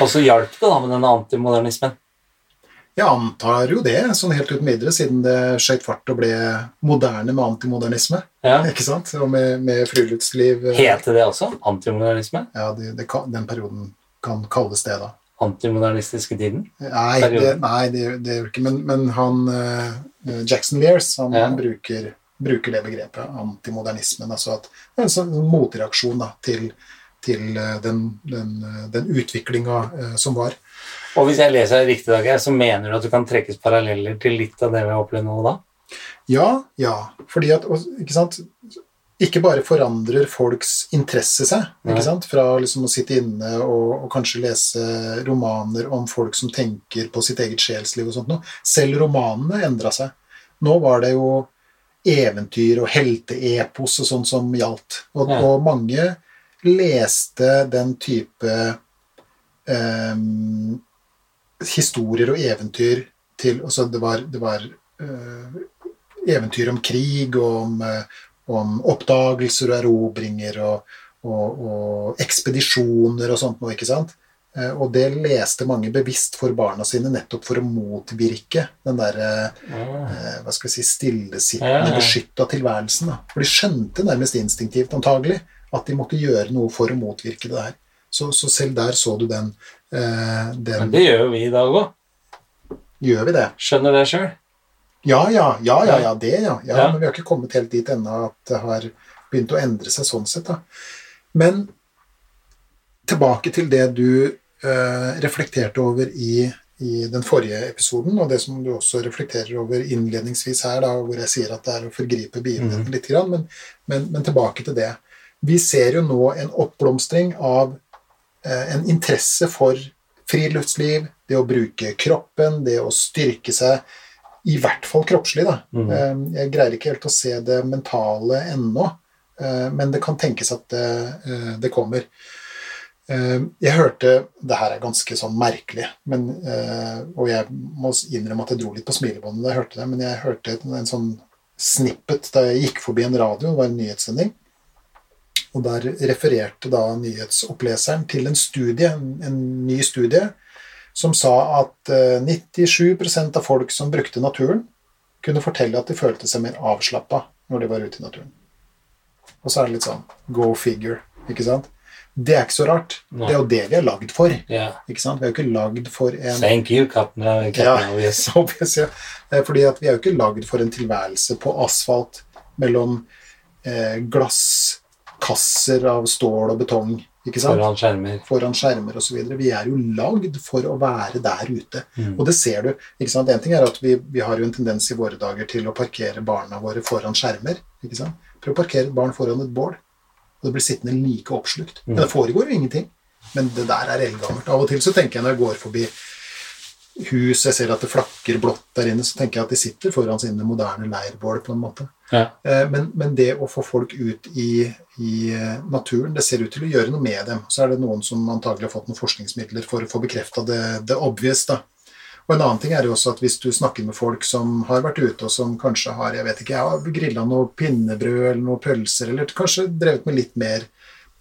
Og så hjalp det da med denne antimodernismen. Jeg antar jo det, sånn helt uten videre, siden det skjøt fart og ble moderne med antimodernisme. Ja. Ikke sant? Og med, med friluftsliv. eh, Heter det også antimodernisme? Ja, det, det kan, den perioden kan kalles det, da. Antimodernistiske tiden? Nei, det, nei, det, det gjør ikke Men, men han uh, Jackson Lears han, Ja. bruker, bruker det begrepet, antimodernismen. Altså at det er en sånn motreaksjon da, til, til eh, den, den, eh, den utviklinga uh, som var. Og hvis jeg leser det riktig, Dag, så mener du at du kan trekkes paralleller til litt av det vi har opplevd nå da? Ja, ja. Fordi at og, Ikke sant ikke bare forandrer folks interesse seg, ikke sant? fra liksom å sitte inne og, og kanskje lese romaner om folk som tenker på sitt eget sjelsliv og sånt noe. Selv romanene endra seg. Nå var det jo eventyr og helteepos og sånt som gjaldt. Og, Ja. og mange leste den type eh, historier og eventyr til altså det var, det var eh, eventyr om krig og om, eh, om oppdagelser og erobringer og, og, og ekspedisjoner og sånt noe, ikke sant? Eh, Og det leste mange bevisst for barna sine nettopp for å motvirke den derre eh, hva skal vi si, stillesittende, Ja. beskytta tilværelsen. Da. For de skjønte nærmest instinktivt, antagelig, at de måtte gjøre noe for å motvirke det der. Så, så selv der så du den, eh, Men det gjør jo vi i dag òg. Gjør vi det? Skjønner det sjøl. Ja, ja, ja, ja, ja, det, ja. ja. Men vi har ikke kommet helt dit ennå at det har begynt å endre seg sånn sett. da. Men tilbake til det du uh, reflekterte over i, i den forrige episoden, og det som du også reflekterer over innledningsvis her, da, hvor jeg sier at det er å forgripe begivenheten litt, grann, men, men, men tilbake til det. Vi ser jo nå en oppblomstring av uh, en interesse for friluftsliv, det å bruke kroppen, det å styrke seg, i hvert fall kroppslig. da. Mhm. Eh, Jeg greier ikke helt å se det mentale ennå, eh, men det kan tenkes at det, eh, det kommer. Eh, Jeg hørte Det her er ganske sånn merkelig, men, eh, og jeg må innrømme at jeg dro litt på smilebåndet da jeg hørte det, men jeg hørte en sånn snippet da jeg gikk forbi en radio, det var en nyhetssending, og der refererte da nyhetsoppleseren til en studie, en, en ny studie, som sa at eh, 97% av folk som brukte naturen, kunne fortelle at de følte seg mer avslappa når de var ute i naturen. Og så er det litt sånn go figure, ikke sant? Det er ikke så rart. No. Det er jo det vi er lagd for. Yeah. ikke sant? Vi er jo ikke lagd for en Thank you, Captain, uh, Ja. Captain Obvious. Obvious, ja. Eh, Fordi at vi er jo ikke lagd for en tilværelse på asfalt mellom eh, glasskasser av stål og betong, ikke sant? Foran skjermer. Foran skjermer osv. Vi er jo lagd for å være der ute. Mm. Og det ser du. ikke sant? En ting er at vi, vi har jo en tendens i våre dager til å parkere barna våre foran skjermer. ikke sant? Prøv å parkere et barn foran et bål, og det blir sittende like oppslukt. Men det foregår jo ingenting. Men det der er eldgammelt. Av og til så tenker jeg når jeg går forbi hus, jeg ser at det flakker blått der inne, så tenker jeg at de sitter foran sine moderne leirbål på en måte. Ja. Eh, Men, men det å få folk ut i, i eh, naturen, det ser ut til å gjøre noe med dem. Så er det noen som antagelig har fått noen forskningsmidler for å få bekrefta det, det obvious. da. Og en annen ting er jo også at hvis du snakker med folk som har vært ute, og som kanskje har jeg vet ikke, ja, grilla noe pinnebrød eller noen pølser, eller kanskje drevet med litt mer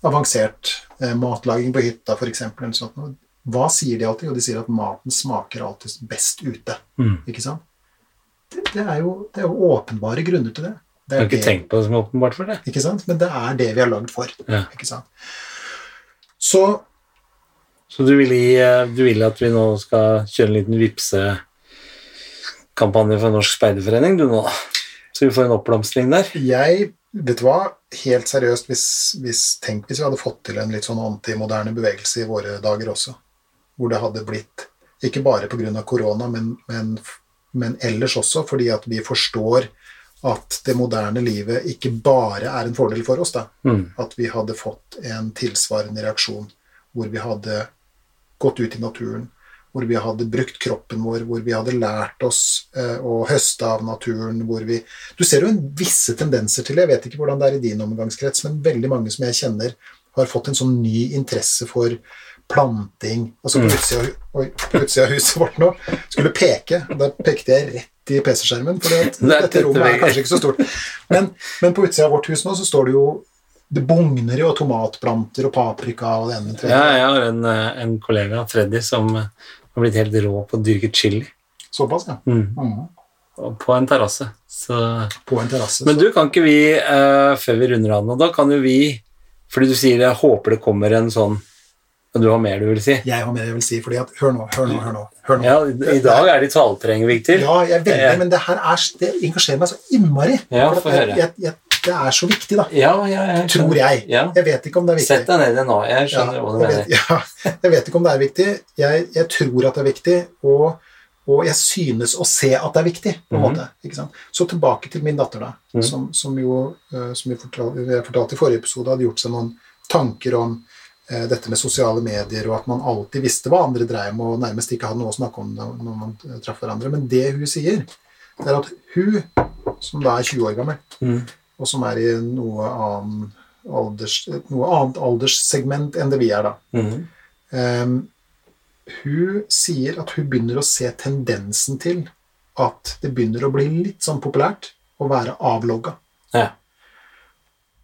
avansert eh, matlaging på hytta, f.eks.. Hva sier de alltid? Jo, de sier at maten smaker alltid best ute. Mm. Ikke sant? Det, det, er jo, det er jo åpenbare grunner til det. det Jeg har ikke tenkt på det som åpenbart for det. ikke sant? Men det er det vi er lagd for. Ja. Ikke sant? Så Så du vil, gi, du vil at vi nå skal kjøre en liten vipsekampanje for Norsk Speiderforening, du nå? Så vi får en oppblomstring der? jeg Vet du hva? Helt seriøst, hvis, hvis, tenk hvis vi hadde fått til en litt sånn antimoderne bevegelse i våre dager også. Hvor det hadde blitt Ikke bare pga. korona, men, men, men ellers også fordi at vi forstår at det moderne livet ikke bare er en fordel for oss. da. Mm. At vi hadde fått en tilsvarende reaksjon hvor vi hadde gått ut i naturen, hvor vi hadde brukt kroppen vår, hvor vi hadde lært oss eh, å høste av naturen, hvor vi Du ser jo en visse tendenser til det, jeg vet ikke hvordan det er i din omgangskrets, men veldig mange som jeg kjenner, har fått en sånn ny interesse for planting Mm. utsida, på utsida av huset vårt nå skulle peke, og da pekte jeg rett i PC-skjermen, for dette rommet er kanskje ikke så stort. Men, men på utsida av vårt hus nå så står det jo Det bugner jo av tomatplanter og paprika og det ene med Ja, jeg har en, eh, en kollega, Freddy, som eh, har blitt helt rå på å dyrke chili Såpass, ja. mm. Mm. og på en terrasse. Så På en terrasse. Men du, kan ikke vi, uh, før vi runder av nå, da kan jo vi Fordi du sier jeg håper det kommer en sånn Og du har mer du vil si? Jeg har mer jeg vil si, fordi at Hør nå, hør nå, hør nå. Hør nå. Ja, i dag er det taleterreng, Victor. Ja, jeg vet veldig, Eh. men det her er, det engasjerer meg så innmari. Ja, For høre. jeg, jeg, det er så viktig, da. Ja, ja, jeg Tror jeg. Ja. Jeg vet ikke om det er viktig. Sett deg ned i det nå. Jeg skjønner hva du jeg mener. ja, jeg vet ikke om det er viktig. Jeg, jeg tror at det er viktig, og, og jeg synes å se at det er viktig. på en Mhm. måte, ikke sant? Så tilbake til min datter, da, Mhm. som, som jo, eh, som vi fortalte, jeg fortalte i forrige episode, hadde gjort seg noen tanker om dette med sosiale medier, og at man alltid visste hva andre dreiv med, og nærmest ikke hadde noe å snakke om når man eh, traff hverandre. Men det hun sier, det er at hun, som da er 20 år gammel, Mm. og som er i noe, annen alders, noe annet alderssegment enn det vi er da. mm. um, hun sier at hun begynner å se tendensen til at det begynner å bli litt sånn populært å være avlogga. Ja.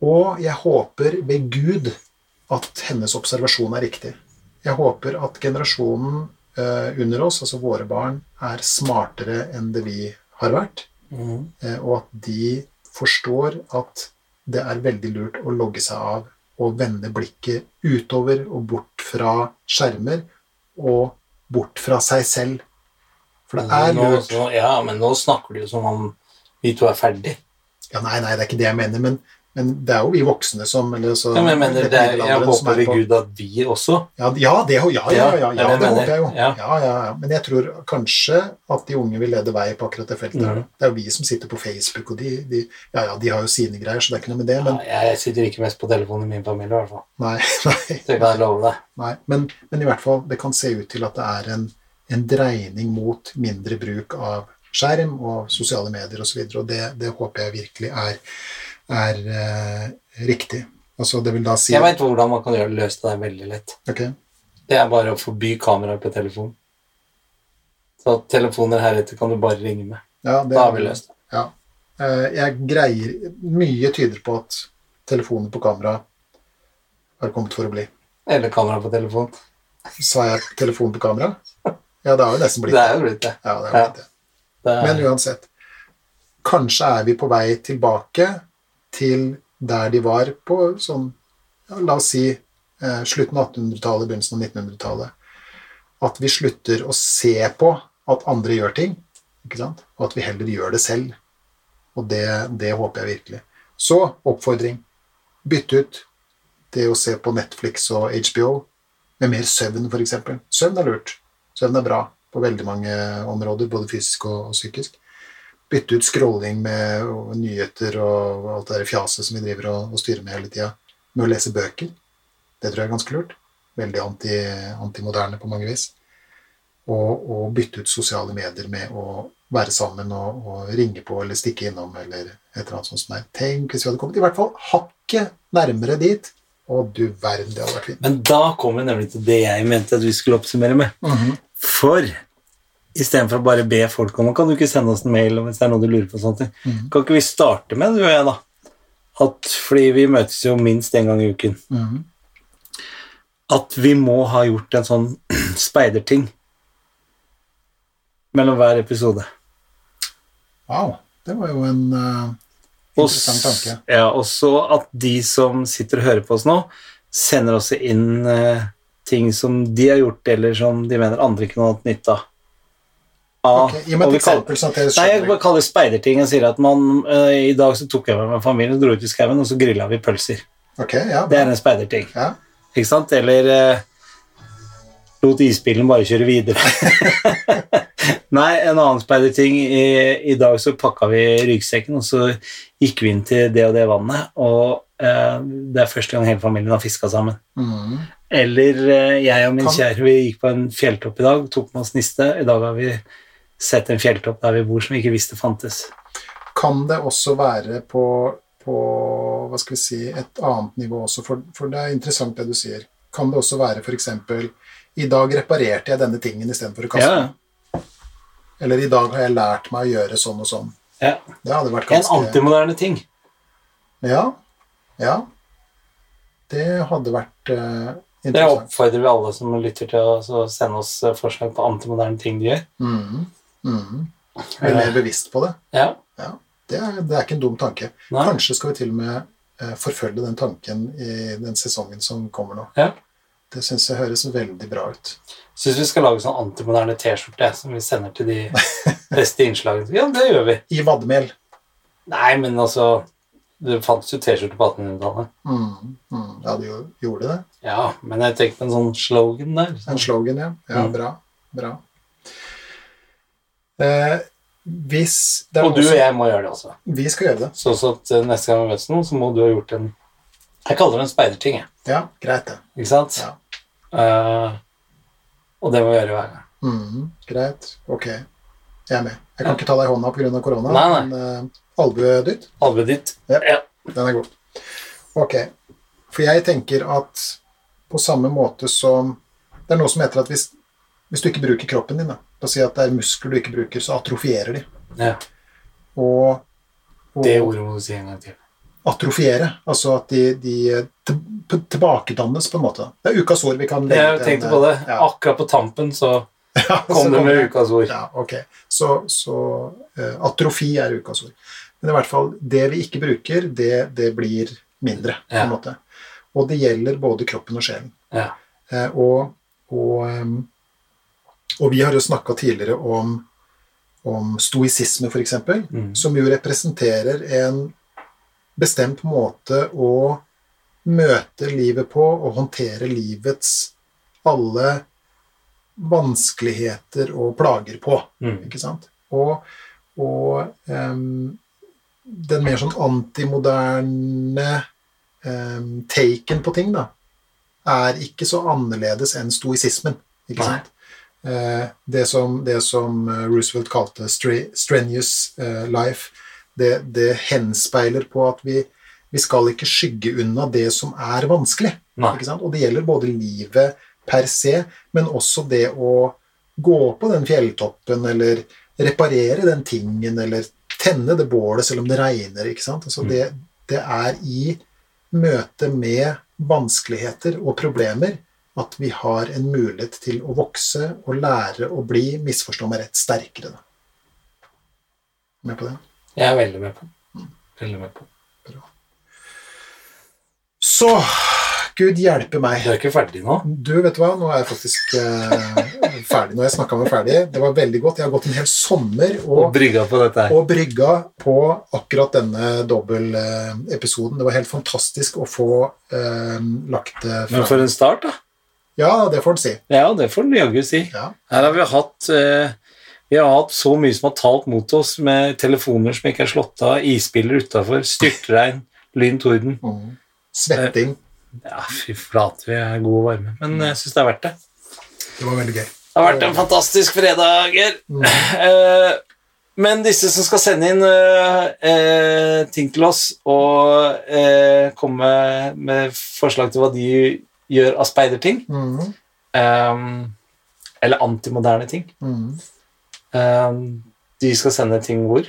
Og jeg håper ved Gud at hennes observasjon er riktig. Jeg håper at generasjonen eh, under oss, altså våre barn, er smartere enn det vi har vært. Mhm. Eh, og at de forstår at det er veldig lurt å logge seg av og vende blikket utover og bort fra skjermer og bort fra seg selv. For det er Nå- lurt nå- Ja, men nå snakker du jo som om vi to er ferdig. Ja, nei, nei, det er ikke det jeg mener, men, men det er jo vi voksne som eller så, Ja, men jeg mener, det er, jeg håper er ved Gud at vi også Ja, ja, det, ja, ja, ja, ja, Ja, ja, det er håper jeg jo. Ja. Ja, ja, ja. Men jeg tror kanskje at de unge vil lede vei på akkurat det feltet. Mhm. Det er jo vi som sitter på Facebook, og de, de, ja, ja, de har jo sine greier, så det er ikke noe med det, men ja, Jeg sitter ikke mest på telefonen i min familie, i hvert fall. nei, nei, Det kan jeg love deg. nei. Men, men i hvert fall, det kan se ut til at det er en, en dreining mot mindre bruk av skjerm og sosiale medier osv., og, så videre, og det, det håper jeg virkelig er, er eh, riktig. Altså, det vil da si Jeg veit hvordan man kan gjøre det løst. Det er veldig lett. Okay. Det er bare å forby kameraer på telefon. Så telefoner heretter kan du bare ringe med. Ja, det Da har vi løst det. Ja. Eh, Jeg greier Mye tyder på at telefoner på kamera har kommet for å bli. Eller kamera på telefon. Sa jeg telefon på kamera? Ja, det har jo nesten blitt Det er jo blitt det. Ja, det er blitt det. Men uansett. Kanskje er vi på vei tilbake til der de var på sånn ja, La oss si eh, slutten av 1800-tallet, begynnelsen av 1900-tallet. At vi slutter å se på at andre gjør ting, og at vi heller gjør det selv. Og det, det håper jeg virkelig. Så oppfordring. Bytte ut det å se på Netflix og HBO med mer søvn, f.eks. Søvn er lurt. Søvn er bra på veldig mange områder, både fysisk og psykisk. Bytte ut scrolling med og nyheter og alt det der fjaset som vi driver og, og styrer med hele tida, med å lese bøker. Det tror jeg er ganske lurt. Veldig anti, antimoderne på mange vis. Og, og bytte ut sosiale medier med å være sammen og, og ringe på eller stikke innom eller et eller annet sånt som er. Tenk hvis vi hadde kommet i hvert fall hakket nærmere dit. Å, du verden, det hadde vært fint. Men da kommer vi nemlig til det jeg mente at vi skulle oppsummere med. For istedenfor å bare be folk om Kan du ikke sende oss en mail hvis det er noe du lurer på? sånt, Mm. Kan ikke vi starte med det, du og jeg, da? At, fordi vi møtes jo minst én gang i uken. Mm. At vi må ha gjort en sånn speiderting mellom hver episode. Wow, det var jo en uh, interessant tanke. Ja, og så at de som sitter og hører på oss nå, sender også inn uh, ting som de har gjort, eller som de mener andre kunne hatt nytte av. av okay, Gi meg et eksempel. sånn at jeg Nei, jeg bare kaller det speiderting. Jeg sier at man, uh, I dag så tok jeg med meg familien, dro ut i skauen, og så grilla vi pølser. Okay, ja, Det er en speiderting. ja. Ikke sant? Eller uh, lot isbilen bare kjøre videre. Nei, en annen speiderting. I, I dag så pakka vi ryggsekken, og så gikk vi inn til det og det vannet, og uh, det er første gang hele familien har fiska sammen. Mm. Eller jeg og min Kan- kjære vi gikk på en fjelltopp i dag, tok med oss niste. I dag har vi sett en fjelltopp der vi bor som vi ikke visste fantes. Kan det også være på, på hva skal vi si, et annet nivå også, for, for det er interessant det du sier. Kan det også være f.eks.: I dag reparerte jeg denne tingen istedenfor å kaste Ja. den. Eller i dag har jeg lært meg å gjøre sånn og sånn. Ja. Det hadde vært En antimoderne ting. Ja. Ja. Det hadde vært interessant. Det oppfordrer vi alle som lytter til å sende oss eh, forslag på antimoderne ting de gjør. Mhm. Mhm. Bli mer bevisst på det. Ja, Det er, det er ikke en dum tanke. Nei. Kanskje skal vi til og med eh, forfølge den tanken i den sesongen som kommer nå. Ja. Det syns jeg høres veldig bra ut. Syns vi skal lage sånn antimoderne T-skjorte som vi sender til de beste innslagene. Ja, det gjør vi. I vadmel. Nei, men altså Det fantes jo T-skjorte på 1800-tallet. Mm, mm, ja, det gjorde det. Ja, men jeg tenkte på en sånn slogan der. En slogan, ja. Ja, Mm. Bra. Bra. Eh, hvis det er Og du og jeg må gjøre det også. Vi skal gjøre det. Så også at eh, neste gang vi møtes nå, så må du ha gjort en Jeg kaller det en speiderting, jeg. Ja, greit, det. Ikke sant? Ja. Eh, og det må vi gjøre hver gang. Mm, greit. Ok. Jeg er med. Jeg kan ikke ta deg i hånda pga. korona, Nei, nei. men uh, albuedytt, Albuet ditt. Ja. Ja. den er god. Ok. For jeg tenker at på samme måte som Det er noe som heter at hvis, hvis du ikke bruker kroppen din, da, la oss si at det er muskler du ikke bruker, så atrofierer de. ja. Og, og Det ordet må du si en gang til. atrofiere, altså at de, de tilbakedannes, på en måte. Det er ukas ord vi kan legge Jeg til tenkte en, på det. Ja. Akkurat på tampen så Ja, kom det med ukas ord. Ja, ok. Så, så uh, atrofi er ukas ord. Men i hvert fall, det vi ikke bruker, det, det blir mindre, på en måte. Og det gjelder både kroppen og sjelen. Ja. Eh, og, og, em, og vi har jo snakka tidligere om, om stoisisme, f.eks., Mm. som jo representerer en bestemt måte å møte livet på og håndtere livets alle vanskeligheter og plager på. Mm. Ikke sant? Og, og um, den mer sånn antimoderne um, taken på ting, da, er ikke så annerledes enn stoisismen. Ikke sant? Eh, det, som, det som eh, Roosevelt kalte strenuous eh, life, det, det henspeiler på at vi, Vi skal ikke skygge unna det som er vanskelig. Og det gjelder både livet per se, men også det å gå på den fjelltoppen, eller reparere den tingen, eller tenne det bålet selv om det regner. ikke sant? Altså det, det er i møte med vanskeligheter og problemer at vi har en mulighet til å vokse og lære å bli, misforstå meg rett, sterkere. Da. Med på det? Jeg er veldig med på. Veldig med på. Så Gud hjelpe meg. Du er ikke ferdig nå? Du, vet du hva, nå er jeg faktisk eh, ferdig. Nå jeg snakka meg ferdig. Det var veldig godt. Jeg har gått en hel sommer Og og, brygga på dette her. og brygga på akkurat denne dobbeltepisoden. Det var helt fantastisk å få eh, lagt det Men for en start, da. Ja, det får en si. Ja, det får du jaggu si. Ja. Her har vi hatt eh, Vi har hatt så mye som har talt mot oss, med telefoner som ikke er slått av, isbiler utafor, styrtregn, lyn, torden. Mm. Svetting. Ja, fy flate, vi er gode og varme. Men jeg syns det er verdt det. Det var veldig gøy. Det har vært en fantastisk fredag. Mm. Eh, men disse som skal sende inn eh, eh, ting til oss og eh, komme med forslag til hva de gjør av speiderting, Mm. Um, eller antimoderne ting Mm. Um, De skal sende ting hvor?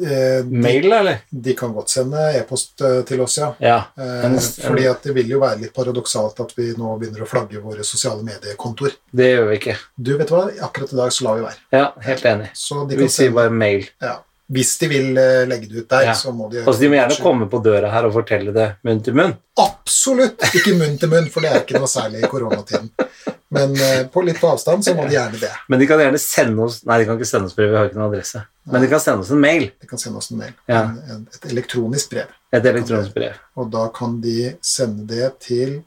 Eh, de, Mail, eller? de kan godt sende e-post eh, til oss, ja. Ja. En, en, fordi at det vil jo være litt paradoksalt at vi nå begynner å flagge våre sosiale mediekontor. Det gjør vi ikke. Du, vet du hva? Akkurat i dag så lar vi være. Ja, helt enig. Vi sier bare mail. ja. Hvis de vil eh, legge det ut der, Ja. så må de Altså, de må gjerne komme på døra her og fortelle det munn til munn. Absolutt! Ikke munn til munn, for det er ikke noe særlig i koronatiden. Men eh, på litt på avstand så må de gjerne det. Men de kan gjerne sende oss Nei, de kan ikke sende oss brev, vi har ikke noen adresse. Men de kan sende oss en mail. De kan sende oss en mail. Ja. En, et elektronisk brev. Et elektronisk brev. Og da kan de sende det til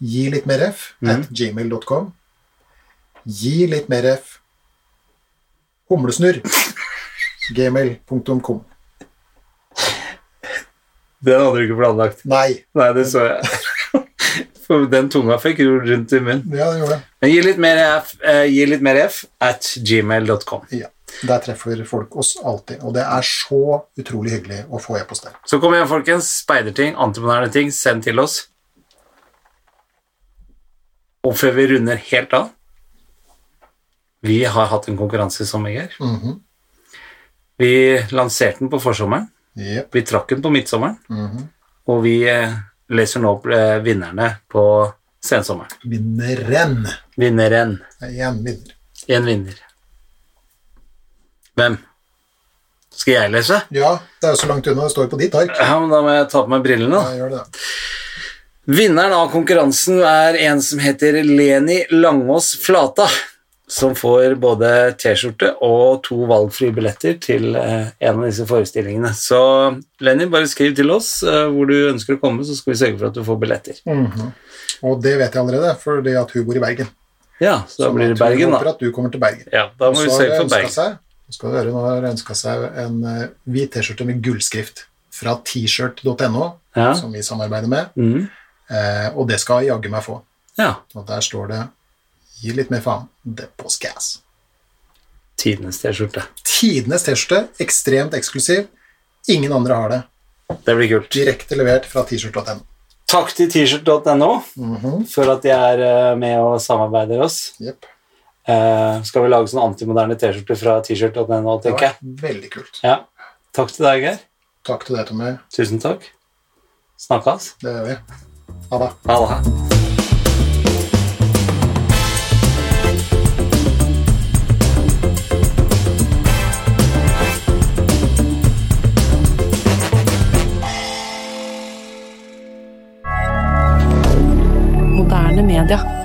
gi litt mer f at gmail.com. Gi litt mer f humlesnurr gmail.com. Den hadde du ikke planlagt. Nei. Nei, det så jeg. For den tunga fikk rull rundt i munnen. Ja, det gjorde det. Men gi litt mer F, eh, gi litt mer F at gmail.com. Ja. Der treffer folk oss alltid. Og det er så utrolig hyggelig å få e-post der. Så kom igjen, folkens. Speiderting, antimoderne ting, send til oss. Og før vi runder helt av Vi har hatt en konkurranse i sommer, Geir. Mhm. Vi lanserte den på forsommeren. Yep. Vi trakk den på midtsommeren. Mhm. Og vi eh, leser nå opp eh, vinnerne på sensommeren. Vinneren. Vinneren. Én vinner. En vinner. Hvem? Skal jeg lese? Ja, det er jo så langt unna. Det står på ditt ark. Ja, men Da må jeg ta på meg brillene. Ja, gjør det. Vinneren av konkurransen er en som heter Leni Langås Flata, som får både T-skjorte og to valgfrie billetter til eh, en av disse forestillingene. Så Lenny, bare skriv til oss eh, hvor du ønsker å komme, så skal vi sørge for at du får billetter. Mhm. Og det vet jeg allerede, fordi at hun bor i Bergen. Ja, så da så blir det Bergen, da. håper at du kommer til Bergen. Ja, da må vi sørge for Bergen. Seg, skal du høre, nå har hun ønska seg en eh, hvit T-skjorte med gullskrift fra t-shirt.no, Ja. som vi samarbeider med, mm. eh, og det skal jaggu meg få. ja. Og der står det 'Gi litt mer faen'. Det på Skass. Tidenes T-skjorte. Tidenes T-skjorte, ekstremt eksklusiv. Ingen andre har det. Det blir kult. Direkte levert fra t-shirt.no. Takk til t-shirt.no -hmm. for at de er eh, med og samarbeider oss. Yep. Eh, skal vi lage sånn antimoderne T-skjorte fra Det tenker jeg. veldig kult. Ja. Takk til deg, Geir. Takk til deg, Tommy. Tusen takk. Snakkes. Det gjør vi. Ha det. Ha det. media.